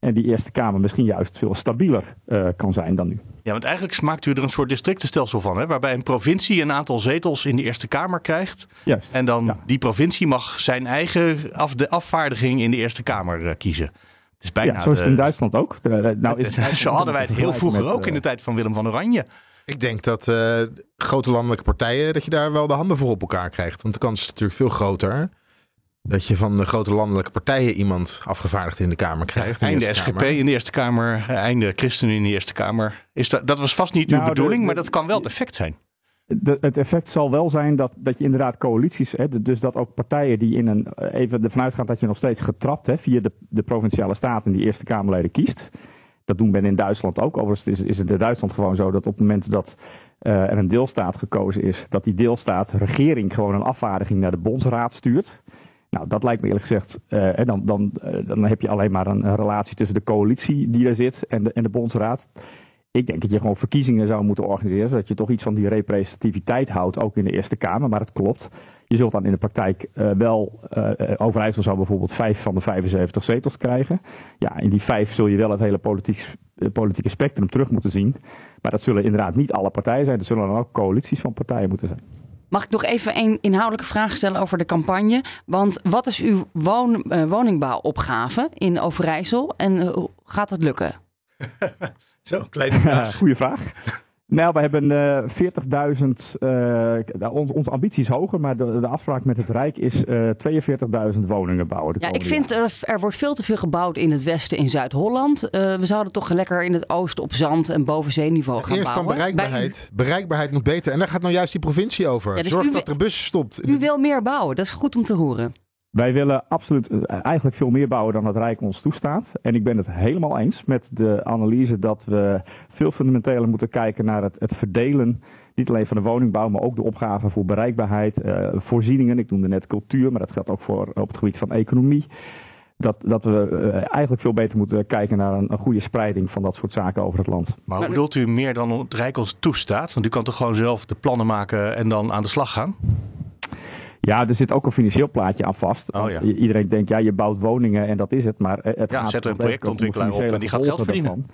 L: En die Eerste Kamer misschien juist veel stabieler eh, kan zijn dan nu.
A: Ja, want eigenlijk maakt u er een soort districtenstelsel van, hè, waarbij een provincie een aantal zetels in de Eerste Kamer krijgt.
L: Juist.
A: En dan die provincie mag zijn eigen af, de afvaardiging in de Eerste Kamer eh, kiezen. Het is bijna
L: ja, zo is het in Duitsland ook. De- de- nou
A: het- zo hadden wij het heel vroeger
L: met,
A: ook in de
L: eh,
A: tijd van Willem van Oranje.
E: Ik denk dat eh, grote landelijke partijen, dat je daar wel de handen voor op elkaar krijgt. Want de kans is natuurlijk veel groter dat je van de grote landelijke partijen iemand afgevaardigd in de Kamer krijgt. in de
A: Einde
E: Eerste
A: SGP
E: Kamer.
A: in de Eerste Kamer, eh, einde ChristenUnie in de Eerste Kamer. Is dat, dat was vast niet uw
L: Nou, de-
A: bedoeling,
L: de-
A: maar dat kan wel het effect zijn.
L: De, het effect zal wel zijn dat, dat je inderdaad coalities, hè, de- dus dat ook partijen die in een, eh, even ervan uitgaan dat je nog steeds getrapt hè, via de, de provinciale staten die Eerste Kamerleden kiest. Dat doen men in Duitsland ook. Overigens is, is het in Duitsland gewoon zo dat op het moment dat eh, er een deelstaat gekozen is, dat die deelstaat regering gewoon een afvaardiging naar de bondsraad stuurt. Nou, dat lijkt me eerlijk gezegd, eh, hè, dan, dan, eh, dan heb je alleen maar een, relatie tussen de coalitie die er zit en de, en de bondsraad. Ik denk dat je gewoon verkiezingen zou moeten organiseren, zodat je toch iets van die representativiteit houdt, ook in de Eerste Kamer. Maar het klopt. Je zult dan in de praktijk eh, wel, eh, Overijssel zou bijvoorbeeld vijf van de 75 zetels krijgen. Ja, in die vijf zul je wel het hele politiek, politieke spectrum terug moeten zien. Maar dat zullen inderdaad niet alle partijen zijn. Dat zullen dan ook coalities van partijen moeten zijn.
B: Mag ik nog even een inhoudelijke vraag stellen over de campagne? Want wat is uw woon, eh, woningbouwopgave in Overijssel en eh, hoe gaat dat lukken?
A: Zo, kleine vraag.
L: Goeie vraag. Nou, we hebben uh, 40.000. Uh, ons, onze ambitie is hoger, maar de, de afspraak met het Rijk is uh, 42.000 woningen bouwen.
B: Ja, ik vind er, er, wordt veel te veel gebouwd in het westen in Zuid-Holland. Uh, we zouden toch lekker in het oosten op zand en boven zeeniveau gaan
E: Eerst
B: bouwen.
E: Eerst dan bereikbaarheid. Bereikbaarheid moet beter. En daar gaat nou juist die provincie over. Ja, dus Zorg dat er bus stopt.
B: U wil meer bouwen, dat is goed om te horen.
L: Wij willen absoluut eigenlijk veel meer bouwen dan het Rijk ons toestaat. En ik ben het helemaal eens met de analyse dat we veel fundamenteler moeten kijken naar het, het verdelen. Niet alleen van de woningbouw, maar ook de opgave voor bereikbaarheid, uh, voorzieningen. Ik noemde net cultuur, maar dat geldt ook voor op het gebied van economie. Dat, dat we uh, eigenlijk veel beter moeten kijken naar een, een, goede spreiding van dat soort zaken over het land.
A: Maar hoe bedoelt u meer dan het Rijk ons toestaat? Want u kan toch gewoon zelf de plannen maken en dan aan de slag gaan?
L: Ja, er zit ook een financieel plaatje aan vast.
A: Oh, ja.
L: Iedereen denkt, ja, je bouwt woningen en dat is het. Maar het
A: ja,
L: gaat
A: zet er een projectontwikkelaar op en die gaat geld verdienen.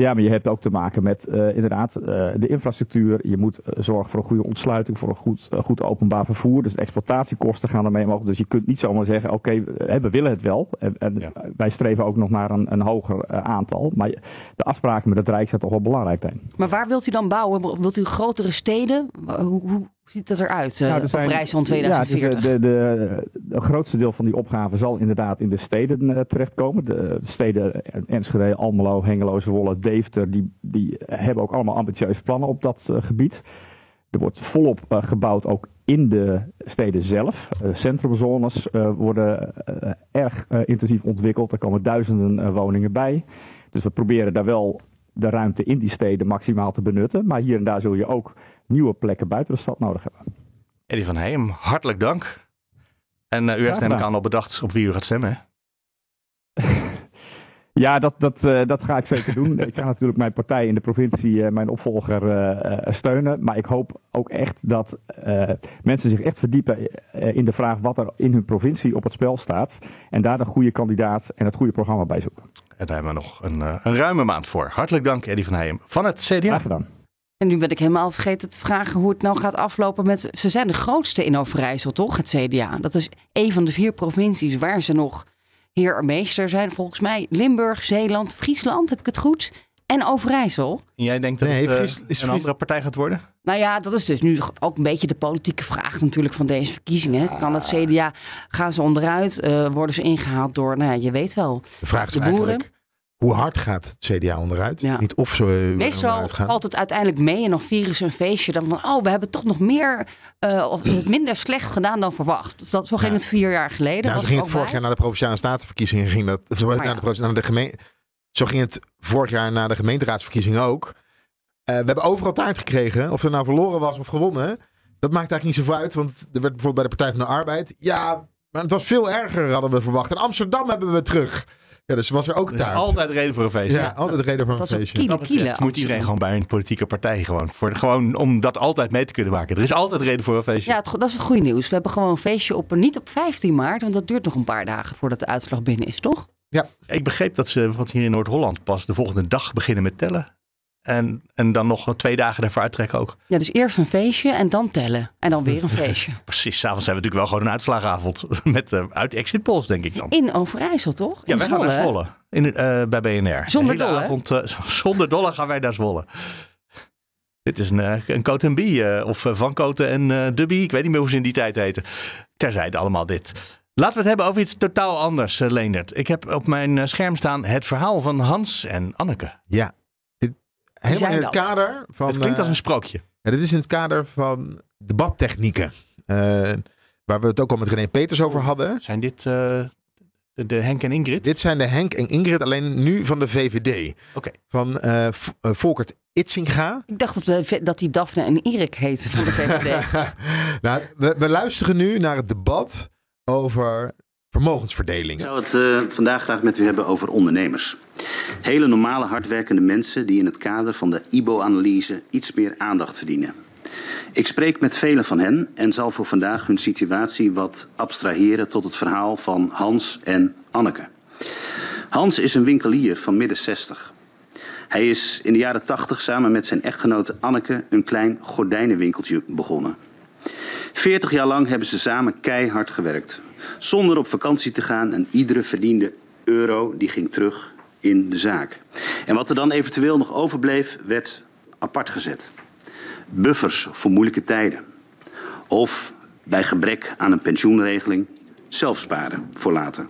L: Ja, maar je hebt ook te maken met uh, inderdaad uh, de infrastructuur. Je moet uh, zorgen voor een goede ontsluiting, voor een goed, goed openbaar vervoer. Dus de exploitatiekosten gaan ermee omhoog. Dus je kunt niet zomaar zeggen, oké, okay, we willen het wel. En, en ja. wij streven ook nog naar een, een hoger aantal. Maar de afspraken met het Rijk zijn toch wel belangrijk zijn.
B: Maar waar wilt u dan bouwen? Wilt u grotere steden? Hoe, hoe ziet dat eruit? Nou, er zijn, Overijssel in 2040?
L: Ja, de, de, de, grootste deel van die opgave zal inderdaad in de steden terechtkomen. De steden Enschede, Almelo, Hengelo, Zwolle, Deventer, die, die hebben ook allemaal ambitieuze plannen op dat gebied. Er wordt volop gebouwd ook in de steden zelf. Centrumzones worden erg intensief ontwikkeld. Er komen duizenden woningen bij. Dus we proberen daar wel de ruimte in die steden maximaal te benutten. Maar hier en daar zul je ook nieuwe plekken buiten de stad nodig hebben.
A: Eddie van Heem, hartelijk dank. En u heeft namelijk aan al bedacht op wie u gaat stemmen.
L: Ja, dat, dat, uh, dat ga ik zeker doen. ik ga natuurlijk mijn partij in de provincie, uh, mijn opvolger, uh, steunen. Maar ik hoop ook echt dat mensen zich echt verdiepen in de vraag wat er in hun provincie op het spel staat. En daar de goede kandidaat en het goede programma bij zoeken.
A: En daar hebben we nog een, een ruime maand voor. Hartelijk dank, Eddie van Heijem van het CDA.
L: Graag gedaan.
B: En nu ben ik helemaal vergeten te vragen hoe het nou gaat aflopen met... Ze zijn de grootste in Overijssel, toch? Het CDA. Dat is een van de vier provincies waar ze nog heer meester zijn. Volgens mij Limburg, Zeeland, Friesland, heb ik het goed? En Overijssel.
A: En jij denkt dat nee, het Fries, uh, een andere partij gaat worden?
B: Nou ja, dat is dus nu ook een beetje de politieke vraag natuurlijk van deze verkiezingen. Kan het CDA, gaan ze onderuit? Uh, worden ze ingehaald door, nou ja, je weet wel,
E: de, vraag is de boeren? Hoe hard gaat het CDA onderuit? Ja. Niet of ze
B: Meestal
E: onderuit gaan.
B: valt het uiteindelijk mee en dan vieren ze een feestje. Dan van, oh, we hebben toch nog meer, uh, of het minder slecht gedaan dan verwacht. Dus dat, zo ging ja. het vier jaar geleden.
E: Nou, zo ging het vorig bij. jaar na de Provinciale Statenverkiezingen. Ging dat, zo, oh, ja. de, naar de gemeente, zo ging het vorig jaar na de gemeenteraadsverkiezingen ook. Uh, we hebben overal taart gekregen. Of er nou verloren was of gewonnen. Dat maakt eigenlijk niet zoveel uit. Want er werd bijvoorbeeld bij de Partij van de Arbeid. Ja, maar het was veel erger hadden we verwacht. En Amsterdam hebben we terug. Ja, dus was er ook
A: altijd reden voor een feestje.
E: Ja, altijd reden voor een feestje.
B: Kiele, kiele,
A: moet iedereen gewoon bij een politieke partij gewoon. Voor, gewoon om dat altijd mee te kunnen maken. Er is altijd reden voor een feestje.
B: Ja, het, dat is het goede nieuws. We hebben gewoon een feestje op, niet op 15 maart, want dat duurt nog een paar dagen voordat de uitslag binnen is, toch?
A: Ja. Ik begreep dat ze, wat hier in Noord-Holland pas de volgende dag beginnen met tellen. En, en dan nog twee dagen daarvoor uittrekken ook.
B: Ja, dus eerst een feestje en dan tellen. En dan weer een feestje.
A: Precies, s'avonds hebben we natuurlijk wel gewoon een uitslagavond. Met uh, uit exit polls, denk ik dan.
B: In Overijssel, toch?
A: Ja, wij gaan naar Zwolle. In, uh, bij BNR.
B: Zonder dolle?
A: Avond, uh, zonder dolle gaan wij naar Zwolle. Dit is een, een Cote en B. of Van Cote en Dubby. Ik weet niet meer hoe ze in die tijd heten. Terzijde allemaal dit. Laten we het hebben over iets totaal anders, Leendert. Ik heb op mijn scherm staan het verhaal van Hans en Anneke.
E: Ja, helemaal in het
B: dat?
E: kader van.
A: Het klinkt als een sprookje.
E: Ja, dit is in het kader van debattechnieken. Uh, waar we het ook al met René Peters over hadden.
A: Zijn dit uh, de, de, Henk en Ingrid?
E: Dit zijn de Henk en Ingrid, alleen nu van de VVD.
A: Oké. Okay.
E: Van uh, Volkert Itzinga.
B: Ik dacht dat, de, dat die Daphne en Erik heten van de VVD.
E: nou, we, we luisteren nu naar het debat over vermogensverdeling.
M: Ik zou het uh, vandaag graag met u hebben over ondernemers. Hele normale hardwerkende mensen die in het kader van de IBO-analyse iets meer aandacht verdienen. Ik spreek met velen van hen en zal voor vandaag hun situatie wat abstraheren tot het verhaal van Hans en Anneke. Hans is een winkelier van midden 60. Hij is in de jaren 80 samen met zijn echtgenote Anneke een klein gordijnenwinkeltje begonnen. 40 jaar lang hebben ze samen keihard gewerkt. Zonder op vakantie te gaan en iedere verdiende euro die ging terug in de zaak. En wat er dan eventueel nog overbleef, werd apart gezet. Buffers voor moeilijke tijden. Of bij gebrek aan een pensioenregeling zelf sparen voor later.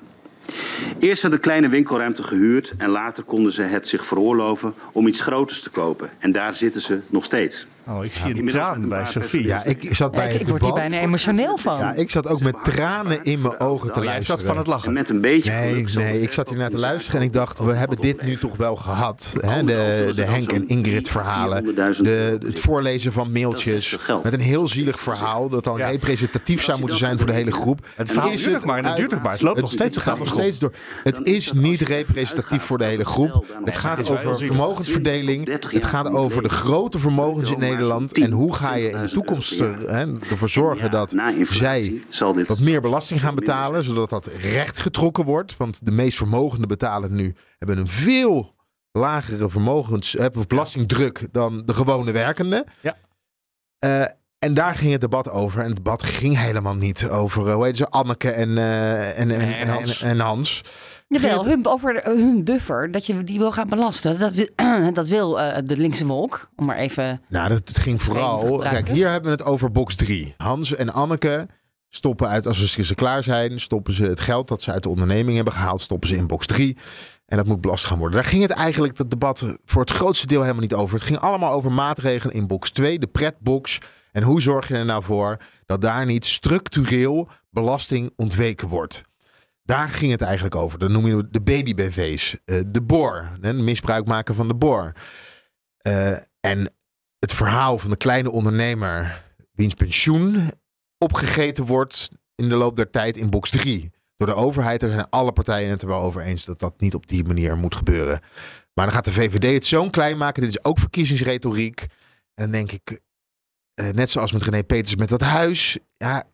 M: Eerst werd een kleine winkelruimte gehuurd en later konden ze het zich veroorloven om iets groters te kopen. En daar zitten ze nog steeds.
A: Oh, ik zie een traan bij Sophie.
E: Ja, ik zat bij
B: ik, ik word hier bijna emotioneel van.
E: Ja, ik zat ook met tranen in mijn ogen te
A: jij
E: luisteren.
A: zat van het lachen.
M: En met een beetje
E: Nee, nee, ik zat hier naar te luisteren en ik dacht, we hebben dit nu toch wel gehad. Hè? De, de Henk en Ingrid
M: 300.000
E: verhalen. De, het voorlezen van mailtjes. Met een heel zielig verhaal dat dan
A: Ja.
E: representatief zou moeten zijn voor de hele groep.
A: Het verhaal
E: Is
A: maar en het duurt maar. Het loopt nog steeds
E: Het gaat nog steeds door. Het
M: is
E: niet representatief voor de hele groep. Het gaat over vermogensverdeling.
M: 30
E: Het gaat over de grote vermogens in Nederland.
M: 10,
E: En hoe ga je in de
M: 20.000
E: toekomst er, hè, ervoor zorgen
M: Ja,
E: dat zij
M: zal dit
E: wat meer belasting gaan betalen, zodat dat recht getrokken wordt. Want de meest vermogenden betalen nu hebben een veel lagere vermogens, eh, of belastingdruk dan de gewone werkende.
A: Ja.
E: Eh, en daar ging het debat over. En het debat ging helemaal niet over, eh, hoe heet ze, Anneke en, eh, en, en,
A: Nee, en Hans.
E: en, en Hans.
B: Jawel, hun, over de- hun buffer, dat je die wil gaan belasten. Dat wil, dat wil eh, de linkse wolk. Om maar even.
E: Nou, dat, het ging vooral. Kijk, hier hebben we het over box 3. Hans en Anneke stoppen uit, als ze, ze klaar zijn, stoppen ze het geld dat ze uit de onderneming hebben gehaald, stoppen ze in box 3. En dat moet belast gaan worden. Daar ging het eigenlijk, dat debat, voor het grootste deel helemaal niet over. Het ging allemaal over maatregelen in box 2, de pretbox. En hoe zorg je er nou voor dat daar niet structureel belasting ontweken wordt? Daar ging het eigenlijk over. Dan noem je de baby-BV's, eh, de hè, misbruik maken van de BOR. Eh, en het verhaal van de kleine ondernemer wiens pensioen opgegeten wordt in de loop der tijd in box 3. Door de overheid. Daar zijn alle partijen het er wel over eens dat dat niet op die manier moet gebeuren. Maar dan gaat de VVD het zo'n klein maken. Dit is ook verkiezingsretoriek. En dan denk ik, eh, net zoals met René Peters met dat huis. Ja,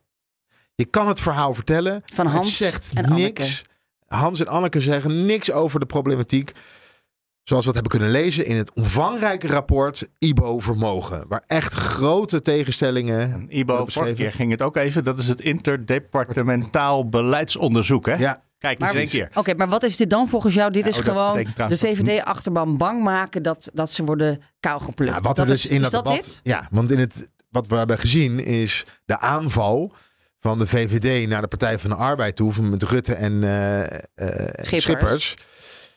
E: je kan het verhaal vertellen.
B: Van Hans
E: het zegt
B: en
E: niks.
B: Anneke.
E: Hans en Anneke zeggen niks over de problematiek. Zoals we dat hebben kunnen lezen in het omvangrijke rapport IBO Vermogen. Waar echt grote tegenstellingen.
A: En Ibo, vorige keer ging het ook even. Dat is het interdepartementaal beleidsonderzoek, hè?
E: Ja,
A: Kijk,
B: Maar-
A: eens één keer.
B: Oké, maar wat is dit dan volgens jou? Dit
A: Ja,
B: is
A: oh,
B: gewoon de VVD-achterban bang maken dat, dat ze worden kaalgeplukt.
E: Ja, wat er
B: dat
E: dus
B: is,
E: in
B: is
E: dat,
B: dat
E: debat.
B: dit?
E: Ja, want in het, wat we hebben gezien is de aanval van de VVD naar de Partij van de Arbeid toe. van Met Rutte en eh, eh,
B: Schippers.
E: Schippers.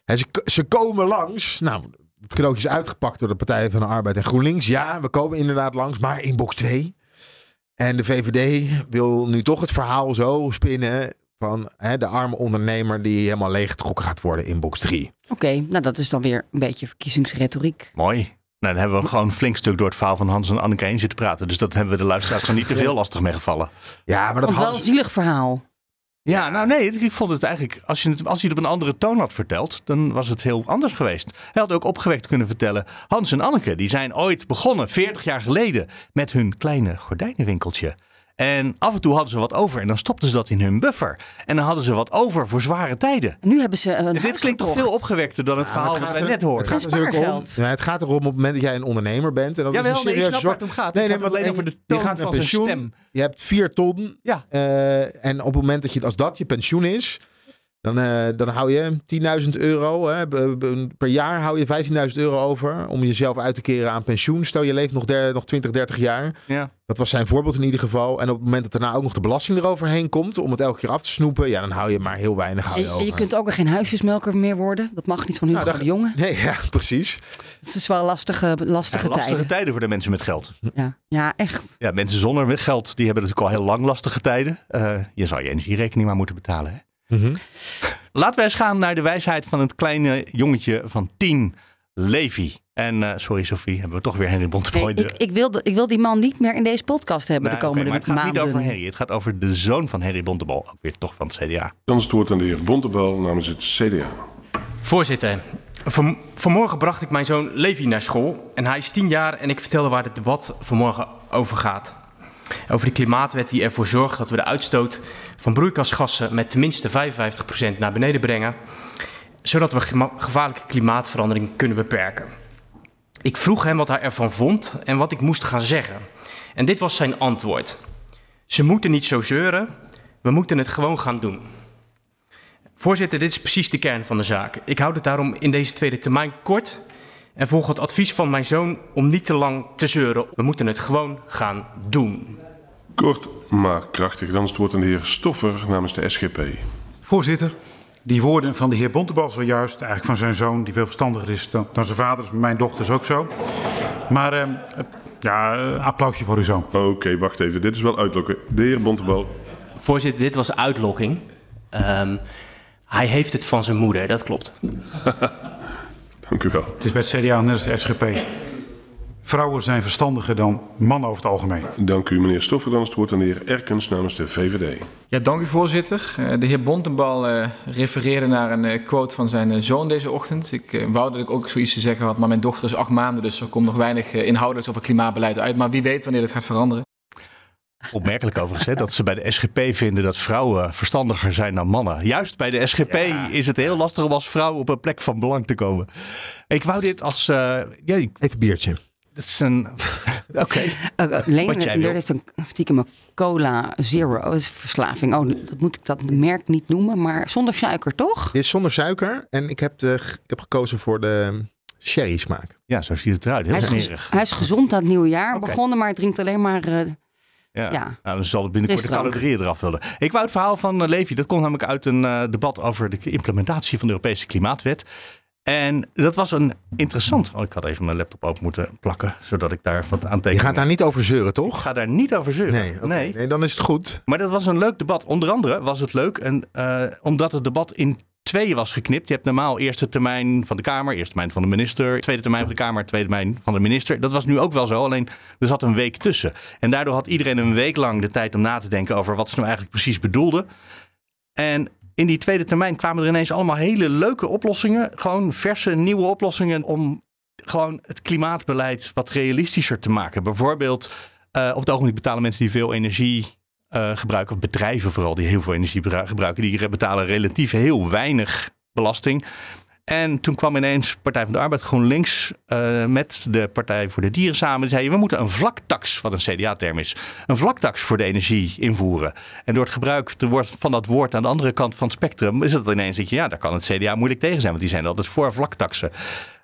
E: En ze, ze komen langs. Nou, het cadeautje is uitgepakt door de Partij van de Arbeid en GroenLinks. Ja, we komen inderdaad langs, maar in box 2. En de VVD wil nu toch het verhaal zo spinnen van hè, de arme ondernemer die helemaal leeggetrokken gaat worden in box 3.
B: Oké, nou dat is dan weer een beetje verkiezingsretoriek.
A: Mooi. Nou, dan hebben we gewoon een flink stuk door het verhaal van Hans en Anneke heen zitten praten. Dus dat hebben we de luisteraars dan niet te veel lastig mee gevallen.
E: Ja, maar dat
B: Want wel een zielig verhaal.
A: Ja, nou nee, ik vond het eigenlijk, als, je het, als hij het op een andere toon had verteld, dan was het heel anders geweest. Hij had ook opgewekt kunnen vertellen, Hans en Anneke, die zijn ooit begonnen, 40 jaar geleden, met hun kleine gordijnenwinkeltje. En af en toe hadden ze wat over en dan stopten ze dat in hun buffer. En dan hadden ze wat over voor zware tijden.
B: En nu hebben ze een
A: En dit klinkt toch veel opgewekter dan het verhaal dat wij net hoorden.
E: Het gaat,
B: Het
E: natuurlijk om,
B: spaargeld.
E: ja, het gaat erom op het moment dat jij een ondernemer bent. En dat
A: Jawel,
E: is een
A: nee,
E: serieuze
A: snap waar
E: zorg.
A: het om gaat.
E: Nee, nee,
A: had
E: maar
A: het alleen over de
E: je gaat naar
A: van zijn
E: pensioen.
A: stem.
E: Je hebt vier ton.
A: Ja.
E: Eh, en op het moment dat je, als dat je pensioen is, dan, eh, dan hou je 10.000 euro. Hè, per jaar hou je 15.000 euro over om jezelf uit te keren aan pensioen. Stel je leeft nog, der- nog 20, 30 jaar.
A: Ja.
E: Dat was zijn voorbeeld in ieder geval. En op het moment dat daarna ook nog de belasting eroverheen komt om het elke keer af te snoepen, ja, dan hou je maar heel weinig hou
B: En,
E: je
B: en
E: over.
B: je kunt ook weer geen huisjesmelker meer worden. Dat mag niet van Hugo
E: Nou, dat-
B: de Jonge.
E: Nee, ja, precies.
B: Het is wel lastige, lastige,
A: Ja, lastige
B: tijden.
A: tijden voor de mensen met geld.
B: Ja. ja, echt.
A: Ja, mensen zonder met geld, die hebben natuurlijk al heel lang lastige tijden. Eh, je zou je energierekening maar moeten betalen. Hè?
E: Mhm.
A: Laten we eens gaan naar de wijsheid van het kleine jongetje van tien, Levi. En eh, sorry Sophie, hebben we toch weer Henry
B: Nee,
A: Bonteboy.
B: ik, ik, wil ik wil die man niet meer in deze podcast hebben
A: Nee,
B: de komende
A: oké, maar het gaat
B: maanden.
A: niet over Harry, het gaat over de zoon van Harry Bontebal. Ook weer toch van het CDA.
I: Dan is het woord aan de heer Bontebal namens het CDA.
N: Voorzitter, van, vanmorgen bracht ik mijn zoon Levi naar school. En hij is tien jaar en ik vertelde waar het debat vanmorgen over gaat. Over de klimaatwet die ervoor zorgt dat we de uitstoot van broeikasgassen met tenminste 55% naar beneden brengen. Zodat we gevaarlijke klimaatverandering kunnen beperken. Ik vroeg hem wat hij ervan vond en wat ik moest gaan zeggen. En dit was zijn antwoord. Ze moeten niet zo zeuren, we moeten het gewoon gaan doen. Voorzitter, dit is precies de kern van de zaak. Ik houd het daarom in deze tweede termijn kort En volg het advies van mijn zoon om niet te lang te zeuren. We moeten het gewoon gaan doen.
I: Kort maar krachtig. Dan is het woord aan de heer Stoffer namens de SGP.
O: Voorzitter, die woorden van de heer Bontebal zojuist, eigenlijk van zijn zoon, die veel verstandiger is dan, dan zijn vader, is mijn dochters ook zo. Maar eh, ja, eh, applausje voor uw zoon.
I: Oké, wacht even. Dit is wel uitlokken. De heer Bontebal.
N: Voorzitter, dit was uitlokking. Ehm, hij heeft het van zijn moeder, dat klopt.
I: Dank u wel.
O: Het is bij het CDA net als de SGP. Vrouwen zijn verstandiger dan mannen over het algemeen.
I: Dank u, meneer Stoffer. Dan het woord aan de heer Erkens namens de VVD.
P: Ja, dank u voorzitter. Uh, de heer Bontenbal uh, refereerde naar een uh, quote van zijn zoon deze ochtend. Ik wou dat ik ook zoiets te zeggen had, maar mijn dochter is acht maanden, dus er komt nog weinig inhoudelijks over klimaatbeleid uit. Maar wie weet wanneer dat gaat veranderen.
A: Opmerkelijk overigens, hè, dat ze bij de SGP vinden dat vrouwen verstandiger zijn dan mannen. Juist bij de SGP ja. is het heel lastig om als vrouw op een plek van belang te komen. Ik wou dit als... Ja,
E: Even biertje.
A: Dat is een. Oké. Okay.
B: Uh, Leen, er is een stiekem cola zero. Dat is verslaving. Oh, dat moet ik dat merk niet noemen, maar zonder suiker, toch?
E: Dit is zonder suiker. En ik heb, de, ik heb gekozen voor de sherry smaak.
A: Ja, zo ziet het eruit. Heel
B: hij, is, hij is gezond aan het nieuwe jaar okay. begonnen, maar drinkt alleen maar. Uh,
A: ja, ja. Nou, dan zal het binnenkort de calorieën eraf willen. Ik wou het verhaal van uh, Levi, dat komt namelijk uit een uh, debat over de implementatie van de Europese Klimaatwet. En dat was een interessant. Oh, ik had even mijn laptop open moeten plakken, zodat ik daar wat aan teken.
E: Je gaat daar niet over zeuren, toch?
A: Ik ga daar niet over zeuren.
E: Nee, okay. nee. nee. dan is het goed.
A: Maar dat was een leuk debat. Onder andere was het leuk en, uh, omdat het debat in tweeën was geknipt. Je hebt normaal eerste termijn van de Kamer, eerste termijn van de minister, tweede termijn van de Kamer, tweede termijn van de minister. Dat was nu ook wel zo, alleen er zat een week tussen. En daardoor had iedereen een week lang de tijd om na te denken over wat ze nou eigenlijk precies bedoelden. En in die tweede termijn kwamen er ineens allemaal hele leuke oplossingen. Gewoon verse, nieuwe oplossingen om gewoon het klimaatbeleid wat realistischer te maken. Bijvoorbeeld, uh, op het ogenblik betalen mensen die veel energie uh, gebruiken, of bedrijven vooral die heel veel energie gebruiken, die betalen relatief heel weinig belasting. En toen kwam ineens Partij van de Arbeid GroenLinks uh, met de Partij voor de Dieren samen. Die zeiden, we moeten een vlaktax, wat een CDA-term is, een vlaktax voor de energie invoeren. En door het gebruik van dat woord aan de andere kant van het spectrum is het ineens dat je, ja, daar kan het CDA moeilijk tegen zijn, want die zijn altijd voor vlaktaxen.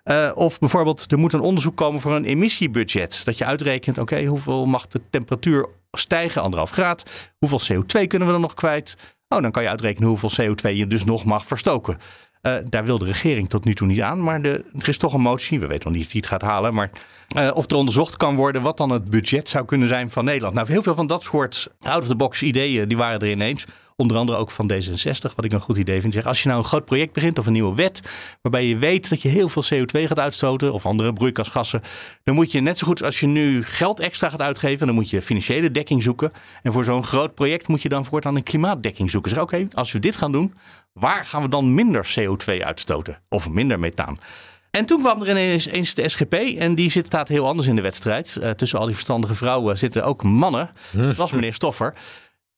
A: Uh, of bijvoorbeeld, er moet een onderzoek komen voor een emissiebudget. Dat je uitrekent, oké, hoeveel mag de temperatuur stijgen, anderhalf graad. Hoeveel CO2 kunnen we dan nog kwijt? Oh, dan kan je uitrekenen hoeveel CO2 je dus nog mag verstoken. Uh, daar wil de regering tot nu toe niet aan. Maar er is toch een motie. We weten nog niet of die het gaat halen. Maar uh, of er onderzocht kan worden wat dan het budget zou kunnen zijn van Nederland. Nou, heel veel van dat soort out-of-the-box ideeën die waren er ineens. Onder andere ook van D66, wat ik een goed idee vind. Zeg, als je nou een groot project begint of een nieuwe wet, waarbij je weet dat je heel veel CO2 gaat uitstoten of andere broeikasgassen, dan moet je net zo goed als je nu geld extra gaat uitgeven, dan moet je financiële dekking zoeken. En voor zo'n groot project moet je dan voortaan een klimaatdekking zoeken. Zeg, oké, okay, als we dit gaan doen, waar gaan we dan minder CO2 uitstoten of minder methaan? En toen kwam er ineens eens de SGP en die zit, staat heel anders in de wedstrijd. Uh, tussen al die verstandige vrouwen zitten ook mannen. Dat was meneer Stoffer.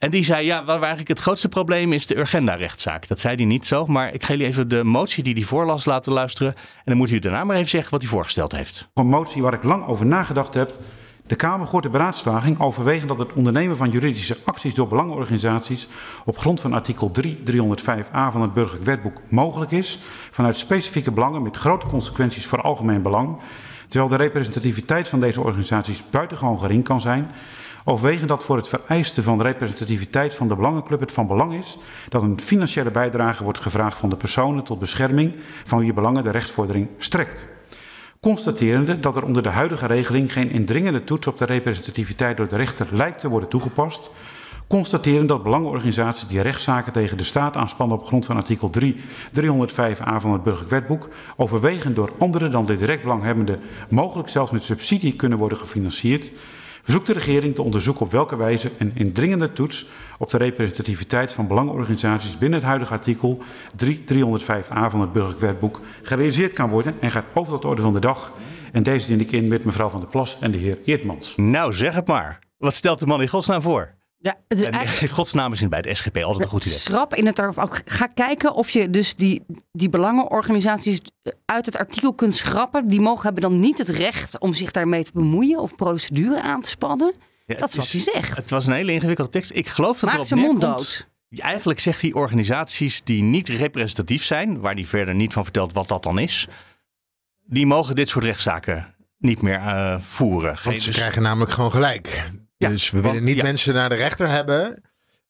A: En die zei, ja, waar eigenlijk het grootste probleem is de Urgenda-rechtszaak. Dat zei hij niet zo, maar ik ga jullie even de motie die hij voorlas laten luisteren. En dan moet u daarna maar even zeggen wat hij voorgesteld heeft.
O: Een motie waar ik lang over nagedacht heb. De Kamer gooit de beraadslaging overwegen dat het ondernemen van juridische acties door belangenorganisaties op grond van artikel 3 305a van het burgerlijk wetboek mogelijk is vanuit specifieke belangen met grote consequenties voor algemeen belang, terwijl de representativiteit van deze organisaties buitengewoon gering kan zijn, overwegen dat voor het vereisten van de representativiteit van de belangenclub het van belang is dat een financiële bijdrage wordt gevraagd van de personen tot bescherming van wie belangen de rechtsvordering strekt. Constaterende dat er onder de huidige regeling geen indringende toets op de representativiteit door de rechter lijkt te worden toegepast, constateren dat belangenorganisaties die rechtszaken tegen de staat aanspannen op grond van artikel 3 305a van het burgerlijk wetboek overwegend door anderen dan de direct belanghebbenden mogelijk zelfs met subsidie kunnen worden gefinancierd, verzoekt de regering te onderzoeken op welke wijze een indringende toets op de representativiteit van belangenorganisaties binnen het huidige artikel 3 305a van het burgerlijk wetboek gerealiseerd kan worden en gaat over tot de orde van de dag. En deze dien ik in met mevrouw Van der Plas en de heer Eertmans.
A: Nou, zeg het maar. Wat stelt de man in godsnaam voor?
B: Ja, het is
A: en in godsnaam is bij de SGP altijd een goed idee.
B: Schrap in het ook. Ga kijken of je dus die, die belangenorganisaties uit het artikel kunt schrappen. Die mogen hebben dan niet het recht om zich daarmee te bemoeien of procedure aan te spannen. Ja, dat is wat hij zegt.
A: Het was een hele ingewikkelde tekst. Ik geloof dat
B: Maak
A: erop
B: zijn mond
A: neerkomt.
B: dood.
A: Eigenlijk zegt hij organisaties die niet representatief zijn, waar hij verder niet van vertelt wat dat dan is. die mogen dit soort rechtszaken niet meer uh, voeren.
E: Want ze krijgen namelijk gewoon gelijk. Ja, dus we willen niet mensen naar de rechter hebben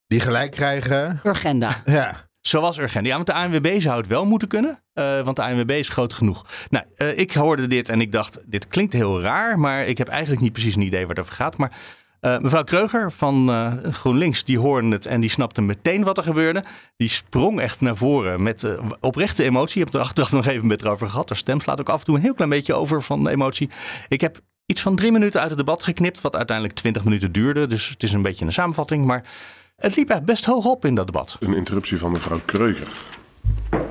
E: die gelijk krijgen.
B: Urgenda.
E: Ja.
A: Zoals Urgenda. Ja, want de ANWB zou het wel moeten kunnen. Uh, want de ANWB is groot genoeg. Nou, uh, ik hoorde dit en ik dacht, dit klinkt heel raar. Maar ik heb eigenlijk niet precies een idee waar het over gaat. Maar uh, mevrouw Kreuger van uh, GroenLinks, die hoorde het en die snapte meteen wat er gebeurde. Die sprong echt naar voren met uh, oprechte emotie. Je hebt er achteraf nog even met over gehad. Haar stem slaat ook af en toe een heel klein beetje over van emotie. Ik heb iets van drie minuten uit het debat geknipt, wat uiteindelijk twintig minuten duurde. Dus het is een beetje een samenvatting. Maar het liep echt best hoog op in dat debat.
I: Een interruptie van mevrouw Kreuger.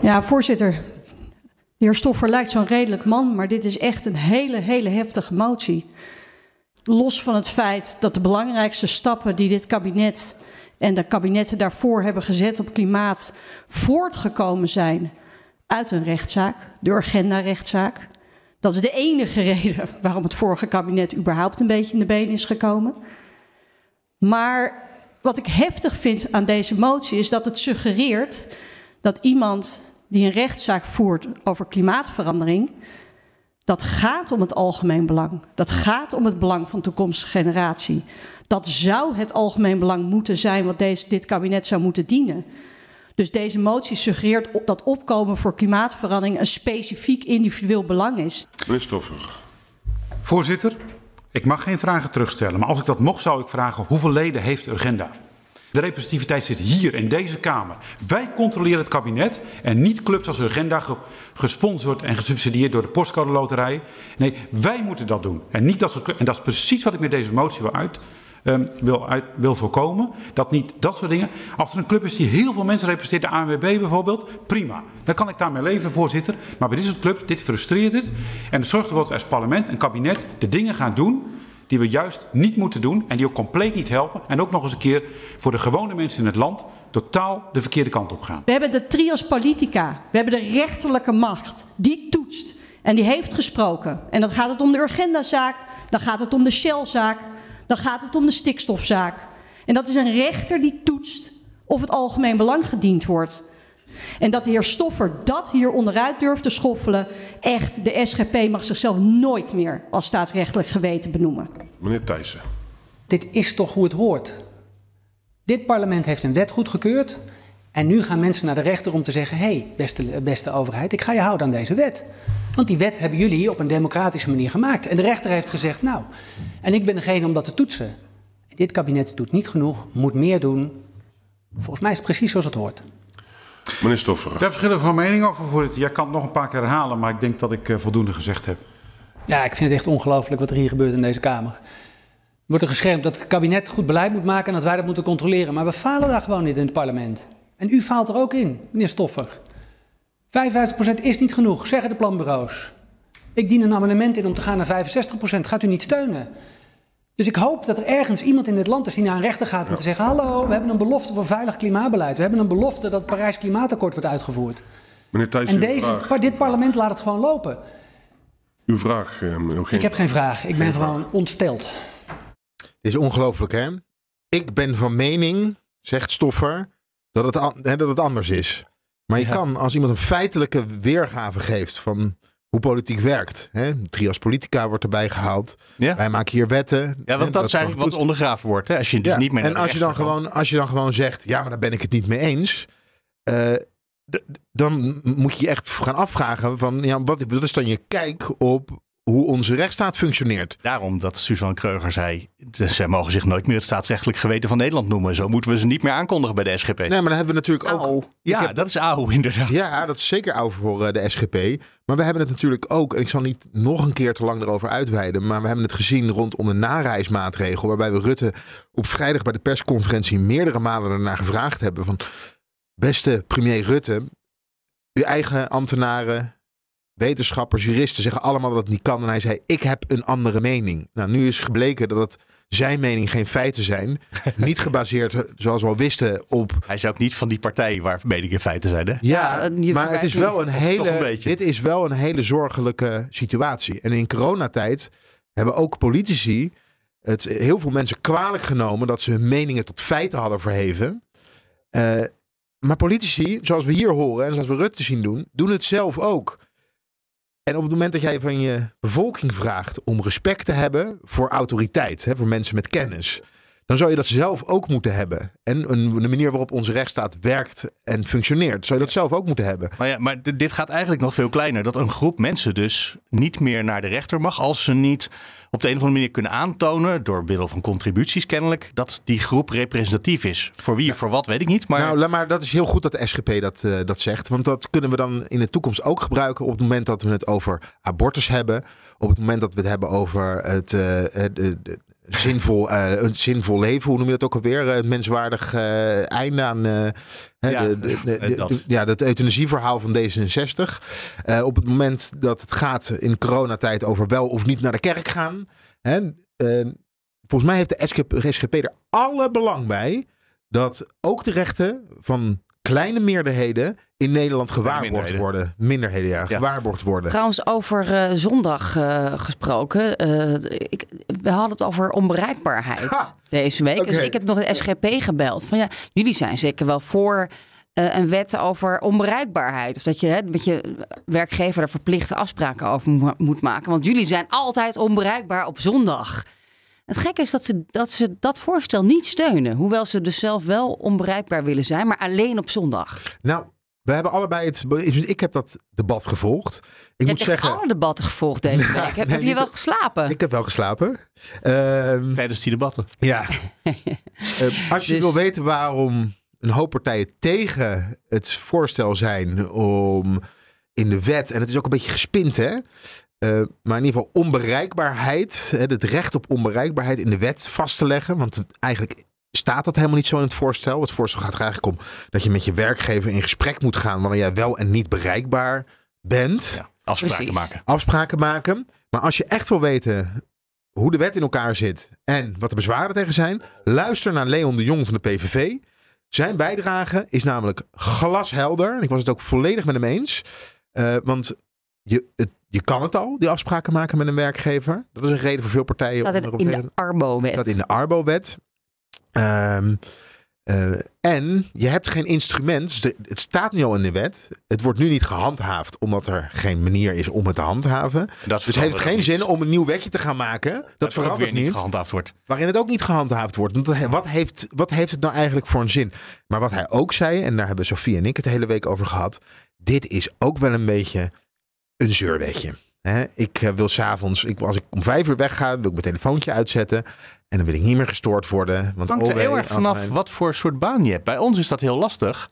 Q: Ja, voorzitter. De heer Stoffer lijkt zo'n redelijk man, maar dit is echt een hele, hele heftige motie. Los van het feit dat de belangrijkste stappen die dit kabinet en de kabinetten daarvoor hebben gezet op klimaat voortgekomen zijn uit een rechtszaak, de Urgenda-rechtszaak. Dat is de enige reden waarom het vorige kabinet überhaupt een beetje in de benen is gekomen. Maar wat ik heftig vind aan deze motie is dat het suggereert dat iemand die een rechtszaak voert over klimaatverandering dat gaat om het algemeen belang. Dat gaat om het belang van toekomstige generatie. Dat zou het algemeen belang moeten zijn wat deze, dit kabinet zou moeten dienen. Dus deze motie suggereert dat opkomen voor klimaatverandering een specifiek individueel belang is.
I: Stoffer.
O: Voorzitter, ik mag geen vragen terugstellen. Maar als ik dat mocht, zou ik vragen hoeveel leden heeft Urgenda? De representativiteit zit hier in deze Kamer. Wij controleren het kabinet en niet clubs als Urgenda gesponsord en gesubsidieerd door de postcode loterij. Nee, wij moeten dat doen. En, niet dat soort, en dat is precies wat ik met deze motie wil, uit, um, wil, wil voorkomen. Dat niet dat soort dingen. Als er een club is die heel veel mensen representeert, de ANWB bijvoorbeeld, prima. Dan kan ik daarmee leven, voorzitter. Maar bij dit soort clubs, dit frustreert het. En het zorgt ervoor dat we als parlement en kabinet de dingen gaan doen die we juist niet moeten doen en die ook compleet niet helpen. En ook nog eens een keer voor de gewone mensen in het land totaal de verkeerde kant op gaan.
Q: We hebben de trias politica, we hebben de rechterlijke macht, die toetst en die heeft gesproken. En dan gaat het om de Urgenda-zaak, dan gaat het om de Shell-zaak, dan gaat het om de stikstofzaak. En dat is een rechter die toetst of het algemeen belang gediend wordt. En dat de heer Stoffer dat hier onderuit durft te schoffelen, echt, de SGP mag zichzelf nooit meer als staatsrechtelijk geweten benoemen.
I: Meneer Thijssen.
R: Dit is toch hoe het hoort. Dit parlement heeft een wet goedgekeurd. En nu gaan mensen naar de rechter om te zeggen: hé, hey, beste, beste overheid, ik ga je houden aan deze wet. Want die wet hebben jullie op een democratische manier gemaakt. En de rechter heeft gezegd: nou, en ik ben degene om dat te toetsen. Dit kabinet doet niet genoeg, moet meer doen. Volgens mij is het precies zoals het hoort.
I: Meneer Stoffer.
O: Daar verschillen van mening over, voorzitter. Jij kan het nog een paar keer herhalen, maar ik denk dat ik uh, voldoende gezegd heb.
R: Ja, ik vind het echt ongelooflijk wat er hier gebeurt in deze Kamer. Er wordt er geschermd dat het kabinet goed beleid moet maken en dat wij dat moeten controleren. Maar we falen daar gewoon niet in het parlement. En u faalt er ook in, meneer Stoffer. 55% is niet genoeg, zeggen de planbureaus. Ik dien een amendement in om te gaan naar 65%. Gaat u niet steunen? Dus ik hoop dat er ergens iemand in dit land is die naar een rechter gaat om te zeggen: Hallo, we hebben een belofte voor veilig klimaatbeleid. We hebben een belofte dat het Parijs Klimaatakkoord wordt uitgevoerd.
I: Meneer Thijssen,
R: en deze,
I: vraag.
R: dit parlement laat het gewoon lopen.
I: Uw vraag, uh,
R: geen, Ik heb geen vraag. Ik ben gewoon ontsteld.
E: Dit is ongelooflijk, hè? Ik ben van mening, zegt Stoffer, dat het, hè, dat het anders is. Maar je ja. kan, als iemand een feitelijke weergave geeft van hoe politiek werkt. Hè? Trias Politica wordt erbij gehaald. Ja. Wij maken hier wetten.
A: Ja, want dat, dat is eigenlijk wat ondergraven wordt. Hè? Als je dus ja. niet meer
E: En als je, dan gewoon, als je dan gewoon zegt, ja, maar daar ben ik het niet mee eens. Uh, dan moet je je echt gaan afvragen van, ja, wat, wat is dan je kijk op hoe onze rechtsstaat functioneert.
A: Daarom dat Suzanne Kreuger zei, zij mogen zich nooit meer het staatsrechtelijk geweten van Nederland noemen. Zo moeten we ze niet meer aankondigen bij de SGP.
E: Nee, maar dan hebben we natuurlijk ook...
A: Au. Ja, heb, dat is auw inderdaad.
E: Ja, dat is zeker auw voor uh, de SGP. Maar we hebben het natuurlijk ook, en ik zal niet nog een keer te lang erover uitweiden, maar we hebben het gezien rondom de nareismaatregel, waarbij we Rutte op vrijdag bij de persconferentie meerdere malen ernaar gevraagd hebben van, beste premier Rutte, uw eigen ambtenaren, wetenschappers, juristen zeggen allemaal dat het niet kan. En hij zei: Ik heb een andere mening. Nou, nu is gebleken dat het zijn mening geen feiten zijn. niet gebaseerd, zoals we al wisten, op.
A: Hij is ook niet van die partij waar meningen feiten zijn. Hè?
E: Ja, ja maar het is wel een hele. Een dit is wel een hele zorgelijke situatie. En in coronatijd hebben ook politici het heel veel mensen kwalijk genomen dat ze hun meningen tot feiten hadden verheven. Uh, maar politici, zoals we hier horen en zoals we Rutte zien doen, doen het zelf ook. En op het moment dat jij van je bevolking vraagt om respect te hebben voor autoriteit, hè, voor mensen met kennis, dan zou je dat zelf ook moeten hebben. En een, de manier waarop onze rechtsstaat werkt en functioneert, zou je dat zelf ook moeten hebben.
A: Maar, ja, maar dit gaat eigenlijk nog veel kleiner. Dat een groep mensen dus niet meer naar de rechter mag als ze niet op de een of andere manier kunnen aantonen, door middel van contributies kennelijk, dat die groep representatief is. Voor wie of voor wat, weet ik niet. Maar
E: Nou, laat maar dat is heel goed dat de SGP dat, eh, dat zegt. Want dat kunnen we dan in de toekomst ook gebruiken op het moment dat we het over abortus hebben. Op het moment dat we het hebben over het, eh, het zinvol, eh, een zinvol leven. Hoe noem je dat ook alweer? Eh, Het menswaardig eh, einde aan eh,
A: Ja,
E: de, de,
A: dat.
E: ja, dat euthanasieverhaal van D66. Eh, op het moment dat het gaat in coronatijd over wel of niet naar de kerk gaan. Hè, eh, volgens mij heeft de SGP, SGP er alle belang bij dat ook de rechten van kleine meerderheden in Nederland gewaarborgd
A: minderheden.
E: worden. Minderheden, ja, gewaarborgd worden.
B: Trouwens, over eh, zondag eh, gesproken. eh, ik, we hadden het over onbereikbaarheid deze week. Dus ik heb nog de SGP gebeld. Van ja, jullie zijn zeker wel voor eh, een wet over onbereikbaarheid. Of dat je hè, met je werkgever er verplichte afspraken over mo- moet maken. Want jullie zijn altijd onbereikbaar op zondag. Het gekke is dat ze, dat ze dat voorstel niet steunen. Hoewel ze dus zelf wel onbereikbaar willen zijn, maar alleen op zondag.
E: Nou, we hebben allebei het. Ik heb dat debat gevolgd. Ik
B: Je
E: moet zeggen.
B: alle debatten gevolgd deze week. Heb,
E: nee,
B: heb je wel geslapen?
E: Ik heb wel geslapen. Ehm,
A: Tijdens die debatten.
E: Ja. Eh, als je
B: Dus-
E: wil weten waarom een hoop partijen tegen het voorstel zijn om in de wet, en het is ook een beetje gespind, hè? Eh, maar in ieder geval onbereikbaarheid, hè, het recht op onbereikbaarheid in de wet vast te leggen. Want eigenlijk staat dat helemaal niet zo in het voorstel. Het voorstel gaat er eigenlijk om dat je met je werkgever in gesprek moet gaan wanneer jij wel en niet bereikbaar bent.
A: afspraken
B: Precies.
A: maken.
E: Afspraken maken. Maar als je echt wil weten hoe de wet in elkaar zit en wat de bezwaren tegen zijn, luister naar Leon de Jong van de PVV. Zijn bijdrage is namelijk glashelder. En ik was het ook volledig met hem eens. Eh, want je, het, je kan het al, die afspraken maken met een werkgever. Dat is een reden voor veel partijen. Om
B: in, de Arbo-wet.
E: dat in de Arbo-wet. Ehm, eh, en je hebt geen instrument. Dus de- het staat nu al in de wet. Het wordt nu niet gehandhaafd, omdat er geen manier is om het te handhaven. dus het heeft
A: verandert
E: geen zin om een nieuw wetje te gaan maken. Dat,
A: Dat
E: verandert
A: niet
E: niet.
A: gehandhaafd wordt.
E: Waarin het ook niet gehandhaafd wordt. Want dat- wat heeft, wat heeft het nou eigenlijk voor een zin? Maar wat hij ook zei, en daar hebben Sofie en ik het de hele week over gehad. Dit is ook wel een beetje een zeurwetje. Ik eh, wil s'avonds, ik, als ik om vijf uur wegga, wil ik mijn telefoontje uitzetten. En dan wil ik niet meer gestoord worden. Want
A: Het hangt er heel erg vanaf
E: mijn-
A: wat voor soort baan je hebt. Bij ons is dat heel lastig.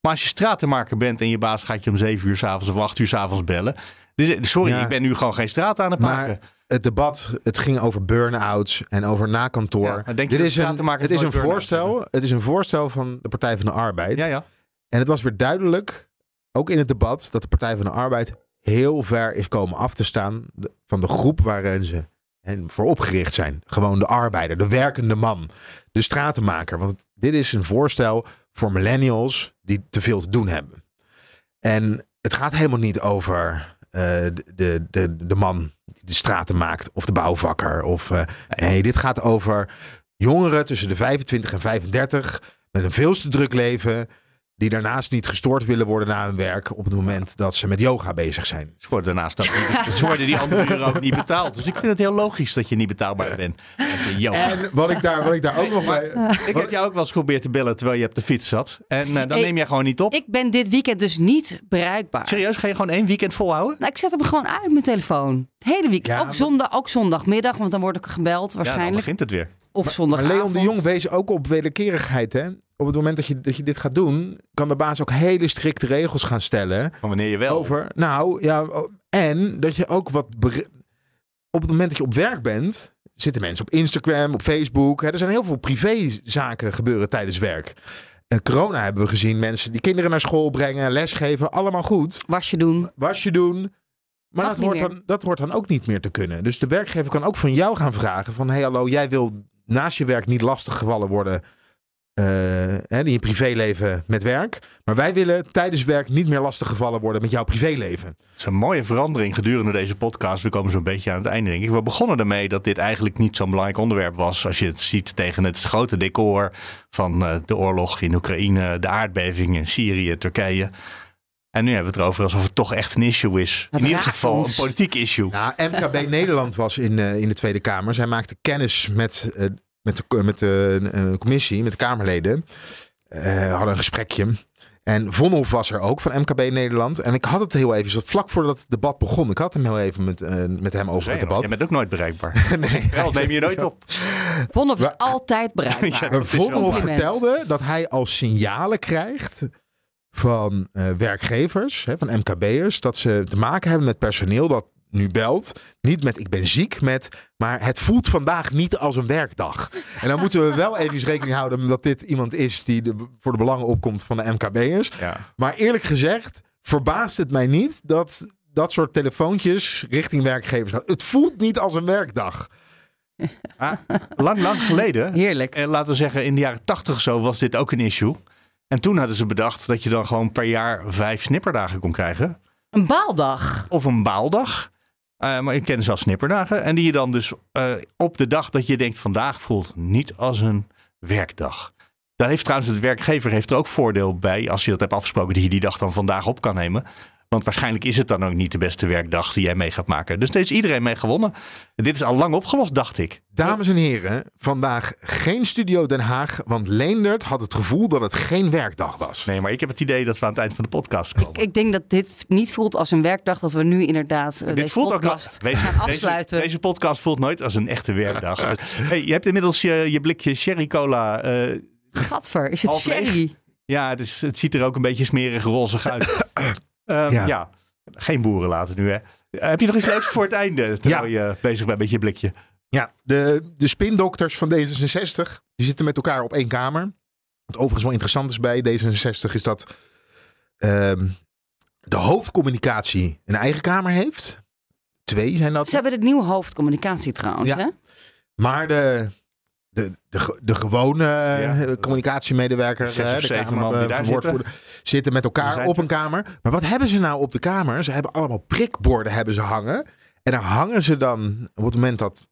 A: Maar als je stratenmaker bent en je baas gaat je om zeven uur s'avonds of acht uur s'avonds bellen. Dus, sorry,
E: Ja.
A: ik ben nu gewoon geen straat aan het maken.
E: Maar het debat, het ging over burn-outs en over nakantoor.
A: Ja, maar denk je
E: Dit is een, het is een voorstel. Het is een voorstel van de Partij van de Arbeid.
A: Ja, ja.
E: En het was weer duidelijk, ook in het debat, dat de Partij van de Arbeid heel ver is komen af te staan van de groep waarin ze en voor opgericht zijn. Gewoon de arbeider, de werkende man, de stratenmaker. Want dit is een voorstel voor millennials die te veel te doen hebben. En het gaat helemaal niet over eh, de, de, de, man die de straten maakt of de bouwvakker. Of, nee, dit gaat over jongeren tussen de 25 en 35 met een veel te druk leven. Die daarnaast niet gestoord willen worden na hun werk op het moment dat ze met yoga bezig zijn.
A: Ze worden daarnaast ook niet, ze worden die andere uren ook niet betaald. Dus ik vind het heel logisch dat je niet betaalbaar bent. met je yoga.
E: En wat ik daar, wat ik daar ook nog bij.
A: Ik heb jou ook wel eens geprobeerd te bellen terwijl je op de fiets zat. En eh, dan neem jij gewoon niet op.
B: Ik ben dit weekend dus niet bereikbaar.
A: Serieus, ga je gewoon één weekend volhouden?
B: Nou, ik zet hem gewoon uit mijn telefoon. Het hele weekend. ook, zondag, ook zondagmiddag, want dan word ik gebeld
A: Ja, dan
B: waarschijnlijk.
A: begint het weer.
B: Of
E: Maar
B: zondagavond.
E: Leon de Jong wees ook op wederkerigheid. Hè? Op het moment dat je, dat je dit gaat doen, kan de baas ook hele strikte regels gaan stellen.
A: Van wanneer je wel.
E: Over, nou ja, o- en dat je ook wat. Op het moment dat je op werk bent, zitten mensen op Instagram, op Facebook. Hè? Er zijn heel veel privézaken gebeuren tijdens werk. Eh, corona hebben we gezien, mensen die kinderen naar school brengen, lesgeven, allemaal goed.
B: Wasje doen.
E: Wasje doen. Maar dat hoort, dan, dat hoort dan ook niet meer te kunnen. Dus de werkgever kan ook van jou gaan vragen: van hey, hallo, jij wil naast je werk niet lastiggevallen worden. eh, in je privéleven met werk. Maar wij willen tijdens werk niet meer lastiggevallen worden met jouw privéleven.
A: Het is een mooie verandering gedurende deze podcast. We komen zo'n beetje aan het einde, denk ik. We begonnen ermee dat dit eigenlijk niet zo'n belangrijk onderwerp was. Als je het ziet tegen het grote decor van eh, de oorlog in Oekraïne, de aardbeving in Syrië, Turkije. En nu hebben we het erover alsof het toch echt een issue is. In ieder geval
E: ons.
A: een politiek issue.
E: Nou, MKB Nederland was in, eh, in de Tweede Kamer. Zij maakte kennis met, eh, met, de, met de eh, commissie, met de Kamerleden. Eh, hadden een gesprekje. En Vonhoff was er ook van MKB Nederland. En ik had het heel even, zo vlak voordat het debat begon. Ik had hem heel even met, eh, met hem over het debat.
A: Je bent ook nooit bereikbaar.
E: nee,
A: Dat neem je nooit op.
B: Vonhoff is
E: Maar-
B: altijd bereikbaar.
A: Ja,
E: Vonhoff vertelde dat hij al signalen krijgt van eh, werkgevers, hè, van MKB'ers, dat ze te maken hebben met personeel dat nu belt. Niet met ik ben ziek, met maar het voelt vandaag niet als een werkdag. En dan moeten we wel even rekening houden dat dit iemand is die de, voor de belangen opkomt van de MKB'ers.
A: Ja.
E: Maar eerlijk gezegd verbaast het mij niet dat dat soort telefoontjes richting werkgevers gaan. Het voelt niet als een werkdag.
A: Ah, lang, lang geleden.
B: Heerlijk.
A: En laten we zeggen, in de jaren tachtig zo was dit ook een issue. En toen hadden ze bedacht dat je dan gewoon per jaar vijf snipperdagen kon krijgen.
B: Een baaldag.
A: Of een baaldag. Eh, maar ik ken ze als snipperdagen. En die je dan dus eh, op de dag dat je denkt vandaag voelt niet als een werkdag. Daar heeft trouwens het werkgever heeft er ook voordeel bij als je dat hebt afgesproken dat je die dag dan vandaag op kan nemen. Want waarschijnlijk is het dan ook niet de beste werkdag die jij mee gaat maken. Dus daar is iedereen mee gewonnen. En dit is al lang opgelost, dacht ik.
E: Dames en heren, vandaag geen Studio Den Haag, want Leendert had het gevoel dat het geen werkdag was.
A: Nee, maar ik heb het idee dat we aan het eind van de podcast komen.
B: Ik denk dat dit niet voelt als een werkdag. Dat we nu inderdaad eh,
A: Dit
B: deze
A: voelt ook
B: podcast gaan
A: Deze,
B: afsluiten.
A: deze podcast voelt nooit als een echte werkdag. hey, je hebt inmiddels je, je blikje sherry cola. eh,
B: Gadver, is het sherry?
A: Ja, het, is, het ziet er ook een beetje smerig rozig uit. Ehm, ja.
E: Ja.
A: geen boeren laten nu hè. Heb je nog iets leuks voor het einde? Terwijl je bezig bent met je blikje.
E: Ja, de, de spindokters van D66, die zitten met elkaar op één kamer. Wat overigens wel interessant is bij D66 is dat ehm, de hoofdcommunicatie een eigen kamer heeft. Twee zijn dat.
B: Ze hebben de nieuwe hoofdcommunicatie trouwens.
E: Ja.
B: Hè?
E: Maar de, de, de, de gewone eh, communicatiemedewerker,
A: Zes
E: eh, de eh,
A: daar
E: verwoordvoerder, zitten met elkaar op een kamer. Maar wat hebben ze nou op de kamer? Ze hebben allemaal prikborden hebben ze hangen. En daar hangen ze dan, op het moment dat,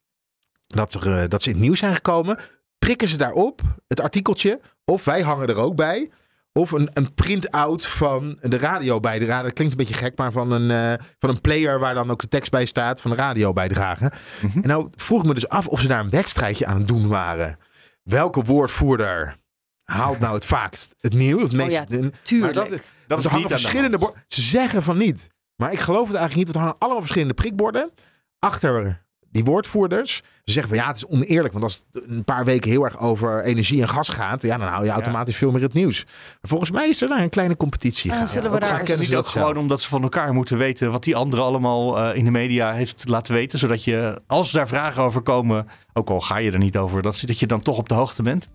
E: dat, er, eh, dat ze in het nieuws zijn gekomen, prikken ze daarop het artikeltje. Of wij hangen er ook bij. Of een, een print-out van de radio bijdrage. Dat klinkt een beetje gek, maar van een, eh, van een player waar dan ook de tekst bij staat van de radio bijdrage. En nou vroeg ik me dus af of ze daar een wedstrijdje aan het doen waren. Welke woordvoerder haalt nou het vaakst het nieuws? Het
B: Oh
E: meest,
B: ja,
E: maar
B: tuurlijk.
E: dat,
A: Dat
E: dat
A: is
E: hangen verschillende borden. Ze zeggen van niet. Maar ik geloof het eigenlijk niet. Want er hangen allemaal verschillende prikborden. Achter die woordvoerders. Ze zeggen van ja, het is oneerlijk. Want als het een paar weken heel erg over energie en gas gaat. Ja, dan hou je automatisch veel meer het nieuws. Maar volgens mij is er daar een kleine competitie.
B: Ah,
E: gaande.
B: zullen we
E: Ook
B: daar
A: Niet ook gewoon omdat ze van elkaar moeten weten wat die andere allemaal eh, in de media heeft laten weten. Zodat je, als daar vragen over komen, ook al ga je er niet over, dat, dat je dan toch op de hoogte bent.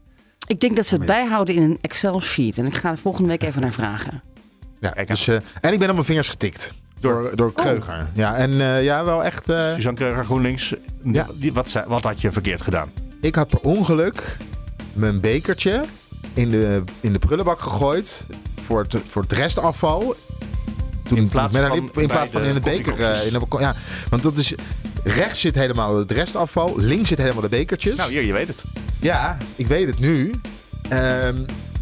B: Ik denk dat ze het bijhouden in een Excel-sheet. En ik ga er volgende week even naar vragen.
E: Ja, dus, eh, en ik ben op mijn vingers getikt. Door, door Kreuger. Ja, en eh, ja, wel echt... eh,
A: Suzanne Kreuger GroenLinks, die, wat, wat had je verkeerd gedaan?
E: Ik had per ongeluk mijn bekertje in de, in de prullenbak gegooid voor het, voor het restafval. Toen, in
A: plaats van
E: liep- in plaats van
A: de
E: in het beker. eh, in de, ja, want dat is, rechts zit helemaal het restafval, links zit helemaal de bekertjes.
A: Nou, hier, je weet het.
E: Ja, ik weet het nu. Ehm,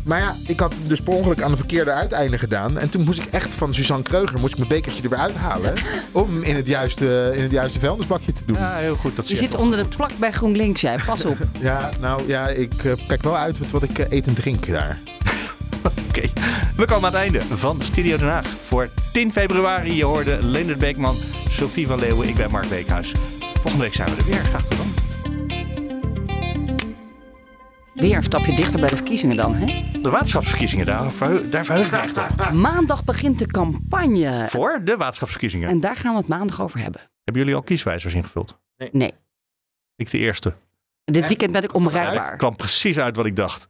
E: maar ja, ik had dus per ongeluk aan de verkeerde uiteinde gedaan. En toen moest ik echt van Suzanne Kreuger moest ik mijn bekertje er weer uithalen. om hem in het juiste, in het juiste vuilnisbakje te doen.
A: Ja, heel goed. Dat
B: Je zit onder de plak bij GroenLinks, jij. Pas op.
E: Ja, nou ja, ik eh, kijk wel uit met wat ik eh, eet en drink daar.
A: Oké, we komen aan het einde van Studio Den Haag. Voor 10 februari, je hoorde Leendert Beekman, Sophie van Leeuwen, ik ben Mark Beekhuis. Volgende week zijn we er weer. Graag tot dan.
B: Weer een stapje dichter bij de verkiezingen dan, hè?
A: De waterschapsverkiezingen, daar, verheug, daar verheug ik me echt op.
B: Maandag begint de campagne.
A: Voor de waterschapsverkiezingen.
B: En daar gaan we het maandag over hebben.
A: Hebben jullie al kieswijzers ingevuld?
B: Nee.
A: Ik de eerste.
B: Dit weekend ben ik onbereikbaar.
A: kwam precies uit wat ik dacht.